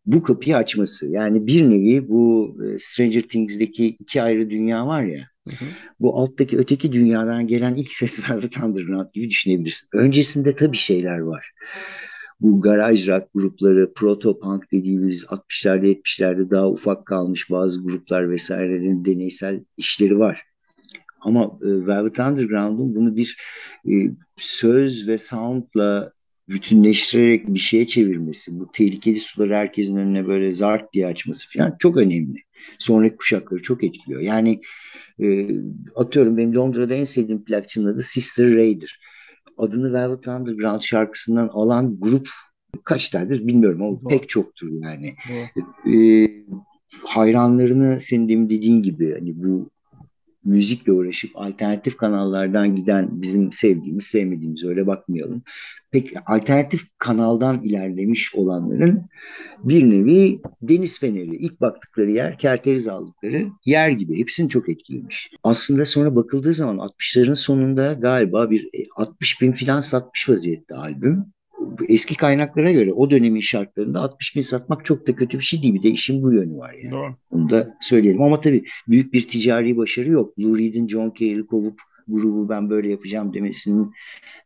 Bu kapıyı açması yani bir nevi bu e, Stranger Things'deki iki ayrı dünya var ya. Hı hı. Bu alttaki öteki dünyadan gelen ilk ses Velvet Underground gibi düşünebilirsin. Öncesinde tabii şeyler var. bu garaj rock grupları, proto punk dediğimiz 60'larda 70'lerde daha ufak kalmış bazı gruplar vesairelerin deneysel işleri var. Ama e, Velvet Underground'un bunu bir e, söz ve soundla bütünleştirerek bir şeye çevirmesi, bu tehlikeli suları herkesin önüne böyle zart diye açması falan çok önemli. Sonraki kuşakları çok etkiliyor. Yani e, atıyorum benim Londra'da en sevdiğim plakçının adı Sister Ray'dir. Adını Velvet Underground şarkısından alan grup kaç tanedir bilmiyorum ama Doğru. pek çoktur yani. E, hayranlarını senin demin dediğin gibi hani bu müzikle uğraşıp alternatif kanallardan giden bizim sevdiğimiz sevmediğimiz öyle bakmayalım. Pek alternatif kanaldan ilerlemiş olanların bir nevi deniz feneri ilk baktıkları yer kerteriz aldıkları yer gibi hepsini çok etkilemiş. Aslında sonra bakıldığı zaman 60'ların sonunda galiba bir 60 e, bin filan satmış vaziyette albüm eski kaynaklara göre o dönemin şartlarında 60 bin satmak çok da kötü bir şey değil. Bir de işin bu yönü var yani. Doğru. Onu da söyleyelim. Ama tabii büyük bir ticari başarı yok. Lou Reed'in John Cale'i kovup grubu ben böyle yapacağım demesinin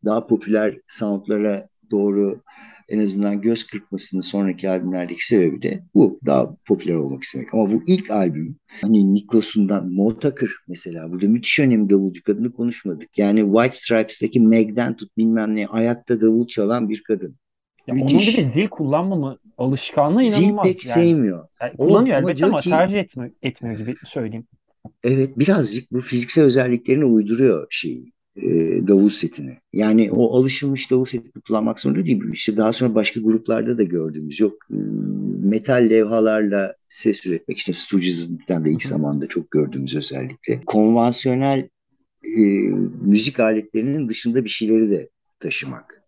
daha popüler soundlara doğru en azından göz kırpmasının sonraki albümlerdeki sebebi de bu. Daha popüler olmak istemek. Ama bu ilk albüm hani Niklos'undan Mo Tucker mesela burada müthiş önemli davulcu kadını konuşmadık. Yani White Stripes'teki Meg'den tut bilmem ne ayakta davul çalan bir kadın. Ya onun bir de zil kullanmama alışkanlığı inanılmaz. Zil pek yani. sevmiyor. Yani kullanıyor o, elbette ama, ama tercih etmiyor, etmiyor gibi söyleyeyim. Evet birazcık bu fiziksel özelliklerini uyduruyor şeyi davul setini. Yani o alışılmış davul setini kullanmak zorunda değil. İşte daha sonra başka gruplarda da gördüğümüz yok. E, metal levhalarla ses üretmek. İşte Stooges'den de ilk zamanda çok gördüğümüz özellikle. Konvansiyonel e, müzik aletlerinin dışında bir şeyleri de taşımak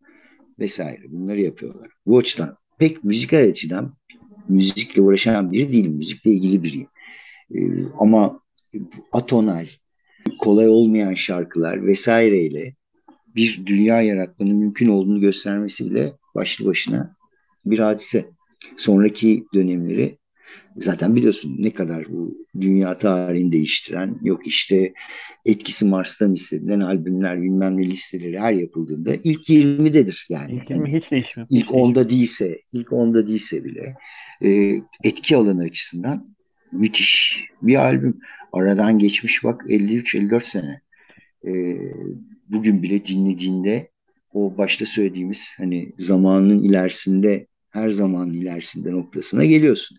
vesaire. Bunları yapıyorlar. Bu açıdan pek müzikal açıdan müzikle uğraşan biri değilim. Müzikle ilgili biriyim. E, ama atonal, kolay olmayan şarkılar vesaireyle bir dünya yaratmanın mümkün olduğunu göstermesi bile başlı başına bir hadise. Sonraki dönemleri zaten biliyorsun ne kadar bu dünya tarihini değiştiren yok işte etkisi Mars'tan hissedilen albümler bilmem ne listeleri her yapıldığında ilk 20'dedir yani. İlk 20 hiç değişmiyor. İlk 10'da değilse, ilk 10'da değilse bile e, etki alanı açısından müthiş bir albüm. Aradan geçmiş bak 53-54 sene. E, bugün bile dinlediğinde o başta söylediğimiz hani zamanın ilerisinde her zamanın ilerisinde noktasına geliyorsun.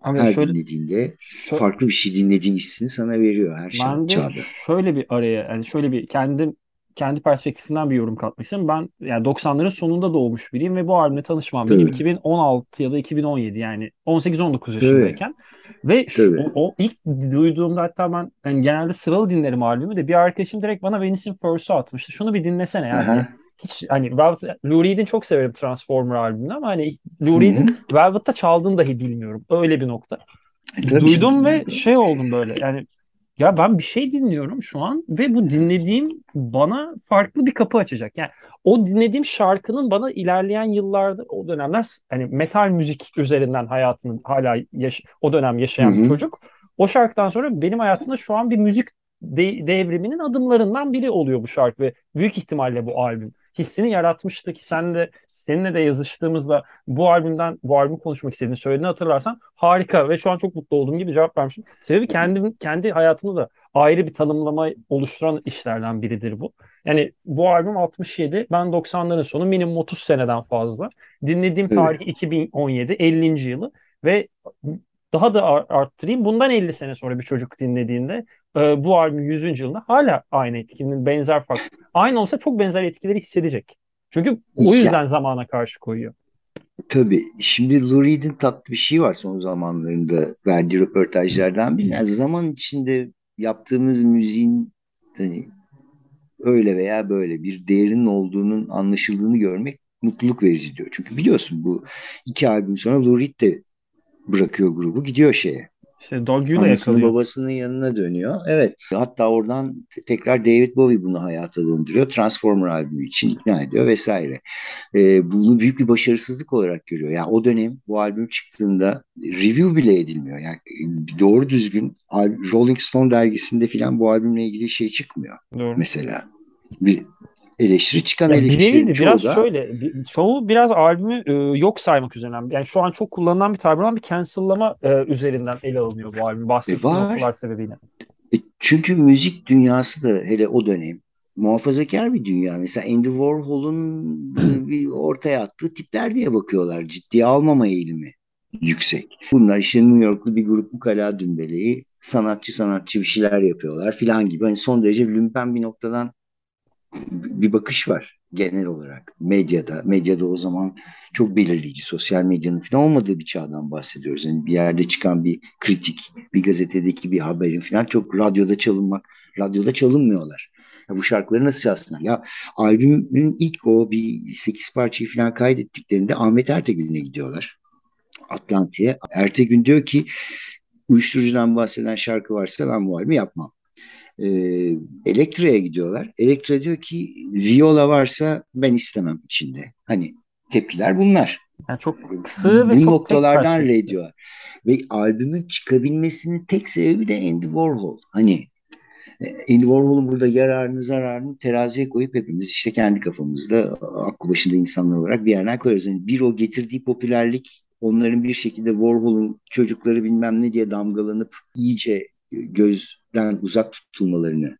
Abi her şöyle, dinlediğinde şöyle, farklı bir şey dinlediğin hissini sana veriyor her şey ben de çağda. Şöyle bir araya yani şöyle bir kendim kendi perspektifimden bir yorum katmak istiyorum. Ben yani 90'ların sonunda doğmuş biriyim ve bu albümle tanışmam benim 2016 ya da 2017 yani 18-19 yaşındayken. Ve şu, o, o ilk duyduğumda hatta ben yani genelde sıralı dinlerim albümü de bir arkadaşım direkt bana Venice'in First'u atmıştı. Şunu bir dinlesene yani. Aha. Hiç hani Velvet, Lou Reed'in çok severim Transformer albümünü ama hani Lou Reed'in Velvet'ta çaldığını dahi bilmiyorum. Öyle bir nokta. E, Duydum ve şey oldum böyle yani ya ben bir şey dinliyorum şu an ve bu dinlediğim bana farklı bir kapı açacak. Yani o dinlediğim şarkının bana ilerleyen yıllarda o dönemler hani metal müzik üzerinden hayatını hala yaş o dönem yaşayan Hı-hı. bir çocuk. O şarkıdan sonra benim hayatımda şu an bir müzik de- devriminin adımlarından biri oluyor bu şarkı ve büyük ihtimalle bu albüm hissini yaratmıştı ki sen de seninle de yazıştığımızda bu albümden bu albüm konuşmak istediğini söylediğini hatırlarsan harika ve şu an çok mutlu olduğum gibi cevap vermişim. Sebebi kendim kendi hayatımda da ayrı bir tanımlama oluşturan işlerden biridir bu. Yani bu albüm 67, ben 90'ların sonu minimum 30 seneden fazla. Dinlediğim tarih 2017, 50. yılı ve daha da arttırayım. Bundan 50 sene sonra bir çocuk dinlediğinde e, bu albüm 100. yılında hala aynı etkinin benzer fark. Aynı olsa çok benzer etkileri hissedecek. Çünkü o yüzden ya, zamana karşı koyuyor. Tabii. Şimdi Lou Reed'in tatlı bir şey var son zamanlarında verdiği röportajlardan biri. Yani zaman içinde yaptığımız müziğin hani öyle veya böyle bir değerinin olduğunun anlaşıldığını görmek mutluluk verici diyor. Çünkü biliyorsun bu iki albüm sonra Lou Reed de bırakıyor grubu gidiyor şeye işte Doggy'u da yakalıyor. babasının yanına dönüyor. Evet. Hatta oradan tekrar David Bowie bunu hayata döndürüyor. Transformer albümü için ikna ediyor vesaire. Ee, bunu büyük bir başarısızlık olarak görüyor. Yani o dönem bu albüm çıktığında review bile edilmiyor. Yani e, doğru düzgün Rolling Stone dergisinde filan bu albümle ilgili şey çıkmıyor. Doğru. Mesela. Bir, eleştiri çıkan Ya eleştirilerin çoğu biraz da şöyle bir- çoğu biraz albümü e, yok saymak üzerinden yani şu an çok kullanılan bir tabir olan bir cancel'lama e, üzerinden ele alınıyor bu albüm e, bahsettiğim noktalar var. sebebiyle. E, çünkü müzik dünyası da hele o dönem muhafazakar bir dünya. Mesela Andy Warhol'un e, bir ortaya attığı tipler diye bakıyorlar. Ciddiye almama eğilimi yüksek. Bunlar işte New Yorklu bir grup ukala dümbeleyi sanatçı sanatçı bir şeyler yapıyorlar filan gibi. Hani son derece lümpen bir noktadan bir bakış var genel olarak medyada. Medyada o zaman çok belirleyici. Sosyal medyanın falan olmadığı bir çağdan bahsediyoruz. Yani bir yerde çıkan bir kritik, bir gazetedeki bir haberin falan çok radyoda çalınmak, radyoda çalınmıyorlar. Ya bu şarkıları nasıl çalsınlar? Ya albümün ilk o bir sekiz parçayı falan kaydettiklerinde Ahmet Ertegün'e gidiyorlar. Atlantik'e. Ertegün diyor ki uyuşturucudan bahseden şarkı varsa ben bu albümü yapmam. E, Elektra'ya gidiyorlar. Elektra diyor ki viola varsa ben istemem içinde. Hani tepkiler bunlar. Yani çok sığ ve Bu çok noktalardan tek red diyorlar. Ve albümün çıkabilmesinin tek sebebi de Andy Warhol. Hani e, Andy Warhol'un burada yararını zararını teraziye koyup hepimiz işte kendi kafamızda aklı başında insanlar olarak bir yerden koyarız. Yani bir o getirdiği popülerlik onların bir şekilde Warhol'un çocukları bilmem ne diye damgalanıp iyice gözden uzak tutulmalarını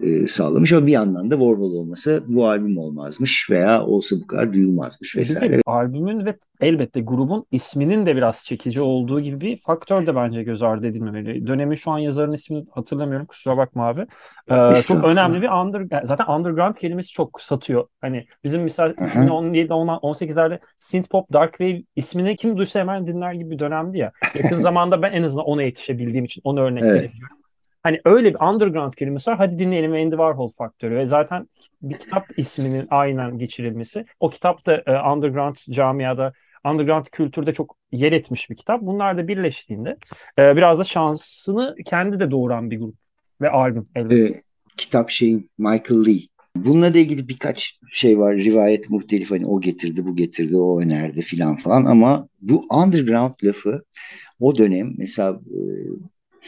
e, sağlamış ama bir yandan da Warhol olmasa bu albüm olmazmış veya olsa bu kadar duyulmazmış vesaire. Bir de albümün ve elbette grubun isminin de biraz çekici olduğu gibi bir faktör de bence göz ardı edilmemeli. Dönemin şu an yazarın ismini hatırlamıyorum kusura bakma abi. Ee, çok önemli bir under zaten underground kelimesi çok satıyor. Hani bizim misal 2017 18'lerde synth pop dark wave ismini kim duysa hemen dinler gibi bir dönemdi ya. Yakın zamanda ben en azından ona yetişebildiğim için onu örnek evet. verebiliyorum. Hani öyle bir underground kelimesi var. Hadi dinleyelim Andy Warhol faktörü. Ve zaten bir kitap isminin aynen geçirilmesi. O kitap da e, underground camiada, underground kültürde çok yer etmiş bir kitap. Bunlar da birleştiğinde e, biraz da şansını kendi de doğuran bir grup ve albüm. Ee, kitap şeyin Michael Lee. Bununla da ilgili birkaç şey var. Rivayet muhtelif hani o getirdi, bu getirdi, o önerdi filan falan. Ama bu underground lafı o dönem mesela e,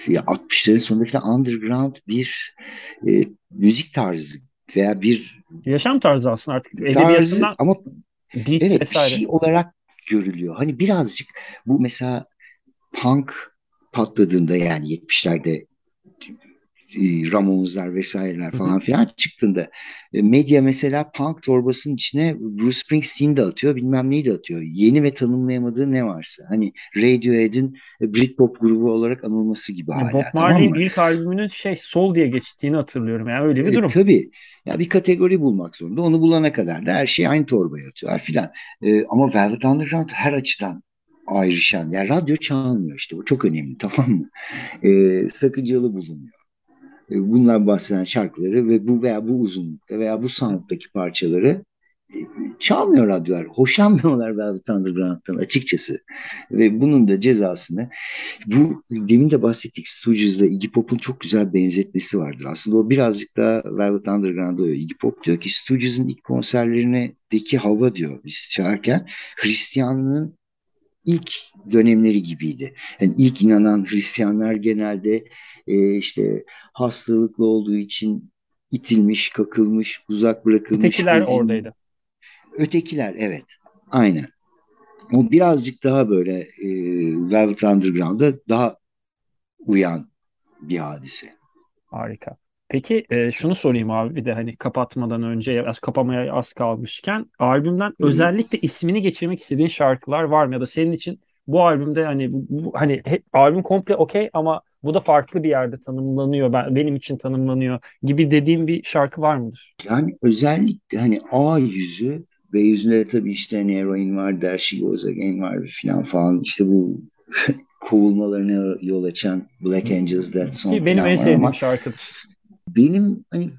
60'ların sonunda falan underground bir e, müzik tarzı veya bir yaşam tarzı aslında artık tarzı ama evet vesaire. bir şey olarak görülüyor. Hani birazcık bu mesela punk patladığında yani 70'lerde e, Ramones'lar vesaireler falan filan çıktığında e, medya mesela punk torbasının içine Bruce Springsteen de atıyor bilmem neyi de atıyor. Yeni ve tanımlayamadığı ne varsa. Hani Radiohead'in e, Britpop grubu olarak anılması gibi hala. Bob Marley'in tamam ilk albümünün şey Soul diye geçtiğini hatırlıyorum. Yani öyle bir durum. E, tabii. Ya bir kategori bulmak zorunda. Onu bulana kadar da her şey aynı torbaya atıyorlar filan. E, ama Velvet Underground her açıdan ayrışan. Yani radyo çalmıyor işte. Bu çok önemli tamam mı? E, sakıncalı bulunuyor. E, bundan bahseden şarkıları ve bu veya bu uzunlukta veya bu sound'daki parçaları e, çalmıyor radyolar. Hoşlanmıyorlar Velvet Underground'dan açıkçası. Ve bunun da cezasını bu demin de bahsettik Stooges'la Iggy Pop'un çok güzel benzetmesi vardır. Aslında o birazcık daha Velvet Underground'a uyuyor. Iggy Pop diyor ki Stooges'ın ilk konserlerindeki hava diyor biz çalarken Hristiyanlığın ilk dönemleri gibiydi. Yani ilk inanan Hristiyanlar genelde e, işte hastalıklı olduğu için itilmiş, kakılmış, uzak bırakılmış. Ötekiler ezin... oradaydı. Ötekiler evet. Aynen. O birazcık daha böyle e, Velvet Underground'a daha uyan bir hadise. Harika. Peki e, şunu sorayım abi bir de hani kapatmadan önce az kapamaya az kalmışken albümden hmm. özellikle ismini geçirmek istediğin şarkılar var mı ya da senin için bu albümde hani bu, hani he, albüm komple okey ama bu da farklı bir yerde tanımlanıyor ben benim için tanımlanıyor gibi dediğim bir şarkı var mıdır? Yani özellikle hani A yüzü B yüzünde tabii işte hani Heroin var, There She Goes Again var filan falan işte bu kovulmalarına yol açan Black Angels That Song Benim en sevdiğim şarkıdır. Benim hani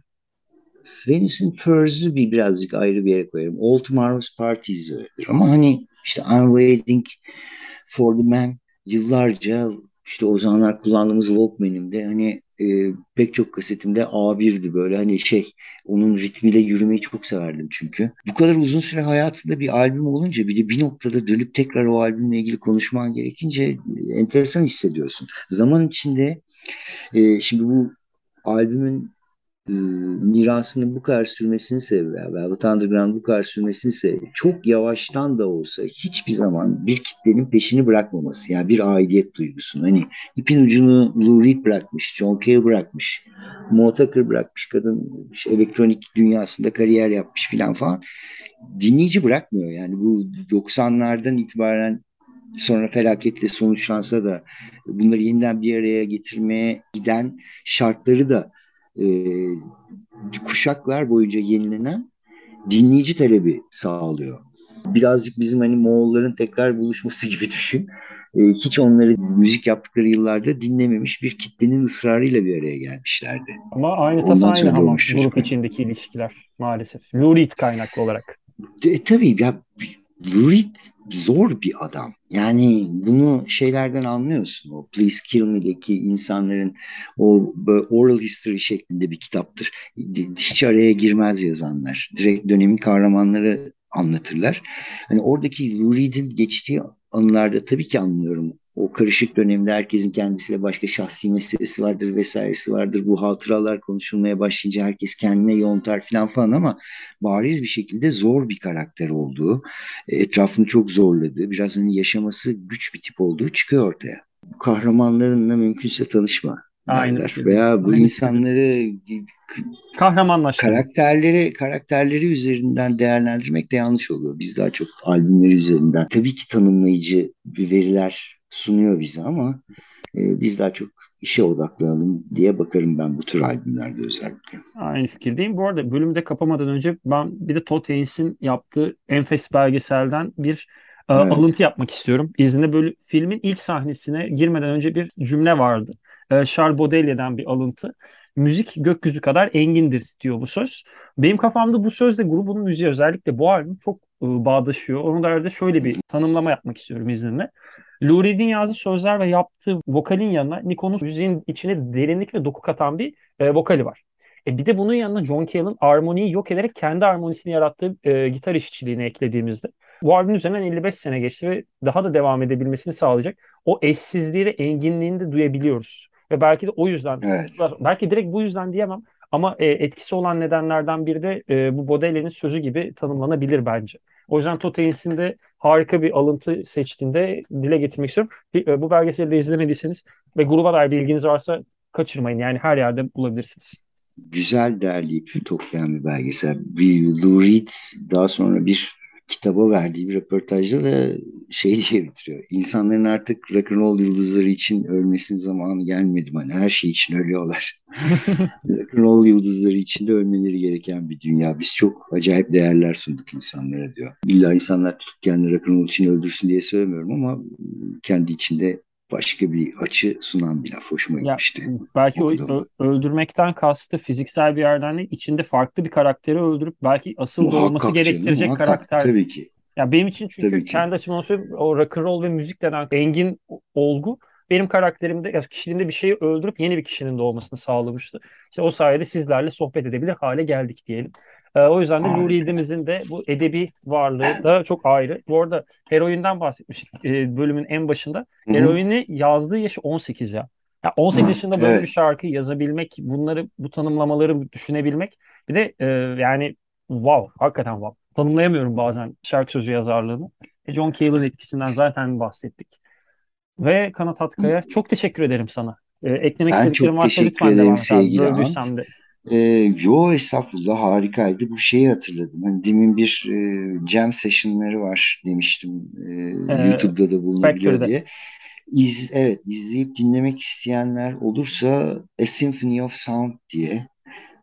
Venus'in Furs'u bir birazcık ayrı bir yere koyarım. All Tomorrow's Parties öyledir. Ama hani işte I'm Waiting for the Man yıllarca işte o zamanlar kullandığımız Walkman'imde hani e, pek çok kasetimde A1'di böyle hani şey onun ritmiyle yürümeyi çok severdim çünkü. Bu kadar uzun süre hayatında bir albüm olunca bir de bir noktada dönüp tekrar o albümle ilgili konuşman gerekince enteresan hissediyorsun. Zaman içinde e, şimdi bu albümün e, mirasının bu kadar sürmesinin sebebi, Velvet Underground bu kadar sürmesinin sebebi çok yavaştan da olsa hiçbir zaman bir kitlenin peşini bırakmaması. Yani bir aidiyet duygusunu. Hani ipin ucunu Lou Reed bırakmış, John Cale bırakmış, Mo Tucker bırakmış. Kadın işte elektronik dünyasında kariyer yapmış filan falan. Dinleyici bırakmıyor. Yani bu 90'lardan itibaren sonra felaketle sonuçlansa da bunları yeniden bir araya getirmeye giden şartları da e, kuşaklar boyunca yenilenen dinleyici talebi sağlıyor. Birazcık bizim hani Moğolların tekrar buluşması gibi düşün. E, hiç onları müzik yaptıkları yıllarda dinlememiş bir kitlenin ısrarıyla bir araya gelmişlerdi. Ama aynı tas aynı ama grup içindeki ilişkiler maalesef. Lurid kaynaklı olarak. E, tabii ya Lurid zor bir adam. Yani bunu şeylerden anlıyorsun. O Please Kill Me'deki insanların o oral history şeklinde bir kitaptır. Hiç araya girmez yazanlar. Direkt dönemin kahramanları anlatırlar. Hani oradaki Lurid'in geçtiği anılarda tabii ki anlıyorum o karışık dönemde herkesin kendisiyle başka şahsi meselesi vardır vesairesi vardır. Bu hatıralar konuşulmaya başlayınca herkes kendine yontar falan falan ama bariz bir şekilde zor bir karakter olduğu, etrafını çok zorladığı, biraz hani yaşaması güç bir tip olduğu çıkıyor ortaya. Kahramanlarınla mümkünse tanışma derler. Veya bu Aynı insanları kahramanlaştırmak. Karakterleri karakterleri üzerinden değerlendirmek de yanlış oluyor. Biz daha çok albümleri üzerinden tabii ki tanımlayıcı bir veriler sunuyor bize ama e, biz daha çok işe odaklanalım diye bakarım ben bu tür albümlerde özellikle. Aynı fikirdeyim. Bu arada bölümde kapamadan önce ben bir de Todd Haynes'in yaptığı Enfes belgeselden bir e, evet. alıntı yapmak istiyorum. İzninle böyle filmin ilk sahnesine girmeden önce bir cümle vardı. E, Charles Baudelaire'den bir alıntı. Müzik gökyüzü kadar engindir diyor bu söz. Benim kafamda bu sözle grubun müziği özellikle bu albüm çok bağdaşıyor. Onun da şöyle bir tanımlama yapmak istiyorum izninle. Lou Reed'in yazdığı sözler ve yaptığı vokalin yanına Nico'nun müziğin içine derinlik ve doku katan bir e, vokali var. E bir de bunun yanına John Cale'ın armoniyi yok ederek kendi armonisini yarattığı e, gitar işçiliğini eklediğimizde bu albüm üzerinden 55 sene geçti ve daha da devam edebilmesini sağlayacak o eşsizliği ve enginliğini de duyabiliyoruz. Ve belki de o yüzden, evet. belki direkt bu yüzden diyemem ama e, etkisi olan nedenlerden biri de e, bu Baudelaire'nin sözü gibi tanımlanabilir bence. O yüzden Totains'in de harika bir alıntı seçtiğinde dile getirmek istiyorum. E, bu belgeseli de izlemediyseniz ve gruba dair bilginiz varsa kaçırmayın. Yani her yerde bulabilirsiniz. Güzel derleyip toplayan bir belgesel. Bir Lou daha sonra bir kitaba verdiği bir röportajda da şey diye bitiriyor. İnsanların artık rock'n'roll yıldızları için ölmesinin zamanı gelmedi. Hani her şey için ölüyorlar. rock'n'roll yıldızları için de ölmeleri gereken bir dünya. Biz çok acayip değerler sunduk insanlara diyor. İlla insanlar tutup kendini rock'n'roll için öldürsün diye söylemiyorum ama kendi içinde başka bir açı sunan bir laf. Hoşuma gitmişti. Ya, belki o, öldürmekten kastı fiziksel bir yerden değil, içinde farklı bir karakteri öldürüp belki asıl muhakkak olması gerektirecek canım, karakter. Tabii ki. Ya benim için çünkü tabii kendi açımdan söyleyeyim o rock'n'roll ve müzik denen engin olgu benim karakterimde, ya kişiliğimde bir şeyi öldürüp yeni bir kişinin doğmasını sağlamıştı. İşte o sayede sizlerle sohbet edebilir hale geldik diyelim. E, o yüzden de Nuri Yıldız'ın de bu edebi varlığı da çok ayrı. Bu arada heroinden bahsetmiştik e, bölümün en başında. Heroini yazdığı yaşı 18 ya. Ya 18 Hı, yaşında böyle evet. bir şarkı yazabilmek, bunları bu tanımlamaları düşünebilmek bir de e, yani wow, hakikaten wow. Tanımlayamıyorum bazen şarkı sözü yazarlığını. E, John Cale'ın etkisinden zaten bahsettik. Ve Kanat Atkaya çok teşekkür ederim sana. E, eklemek ben istediklerim varsa lütfen devam et. Böldüysem de. E, yo estağfurullah harikaydı. Bu şeyi hatırladım. Hani demin bir e, jam session'ları var demiştim. E, ee, YouTube'da da bulunabiliyor diye. İz, evet izleyip dinlemek isteyenler olursa A Symphony of Sound diye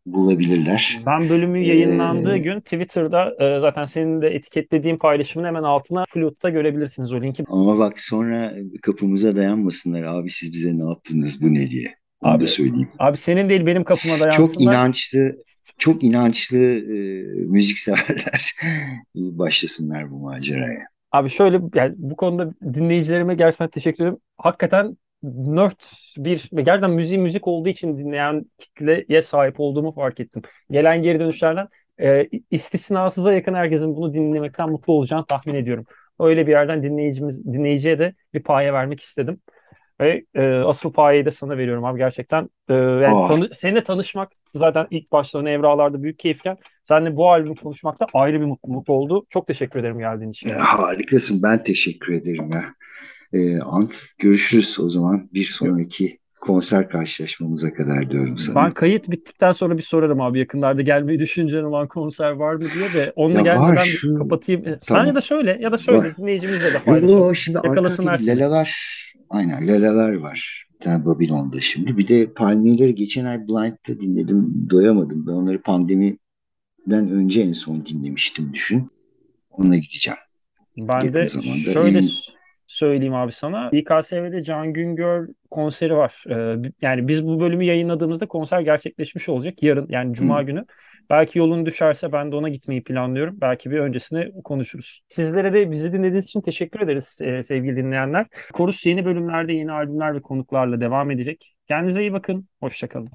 bulabilirler. Ben bölümü yayınlandığı ee, gün Twitter'da e, zaten senin de etiketlediğin paylaşımın hemen altına Flute'da görebilirsiniz o linki. Ama bak sonra kapımıza dayanmasınlar abi siz bize ne yaptınız bu ne diye. Abi, söyleyeyim. Abi senin değil benim kapıma dayansınlar. Çok inançlı, çok inançlı e, müzikseverler başlasınlar bu maceraya. Abi şöyle yani bu konuda dinleyicilerime gerçekten teşekkür ederim. Hakikaten nerd bir ve gerçekten müziği müzik olduğu için dinleyen kitleye sahip olduğumu fark ettim. Gelen geri dönüşlerden e, istisnasıza yakın herkesin bunu dinlemekten mutlu olacağını tahmin ediyorum. Öyle bir yerden dinleyicimiz dinleyiciye de bir paye vermek istedim. Ve e, asıl payeyi de sana veriyorum abi gerçekten. E, yani Oh. tanı- seninle tanışmak zaten ilk başta o Evralar'da büyük keyifken seninle bu albümü konuşmak da ayrı bir mutluluk oldu. Çok teşekkür ederim geldiğin için. Ya, harikasın. Ben teşekkür ederim ya. Ee, Ant görüşürüz o zaman. Bir sonraki konser karşılaşmamıza kadar diyorum sana. Ben kayıt bittikten sonra bir sorarım abi yakınlarda gelmeyi düşüncen olan konser var mı diye de onunla gelmeden şu- kapatayım. Sen Tamam. ya da söyle ya da söyle Var. dinleyicimizle de Yo, paylaşalım. şimdi Yakalasınlar. Lalalar, aynen Lalalar var. Bir tane Babylon'da şimdi. Bir de Palmiyeleri geçen ay Blind'da dinledim. Doyamadım. Ben onları pandemiden önce en son dinlemiştim düşün. Onunla gideceğim. Ben Yakın de şöyle en- söyleyeyim abi sana. İKSV'de Can Güngör konseri var. Ee, yani biz bu bölümü yayınladığımızda konser gerçekleşmiş olacak. Yarın yani Cuma Hı. günü. Belki yolun düşerse ben de ona gitmeyi planlıyorum. Belki bir öncesine konuşuruz. Sizlere de bizi dinlediğiniz için teşekkür ederiz e, sevgili dinleyenler. Korus yeni bölümlerde yeni albümler ve konuklarla devam edecek. Kendinize iyi bakın. Hoşçakalın.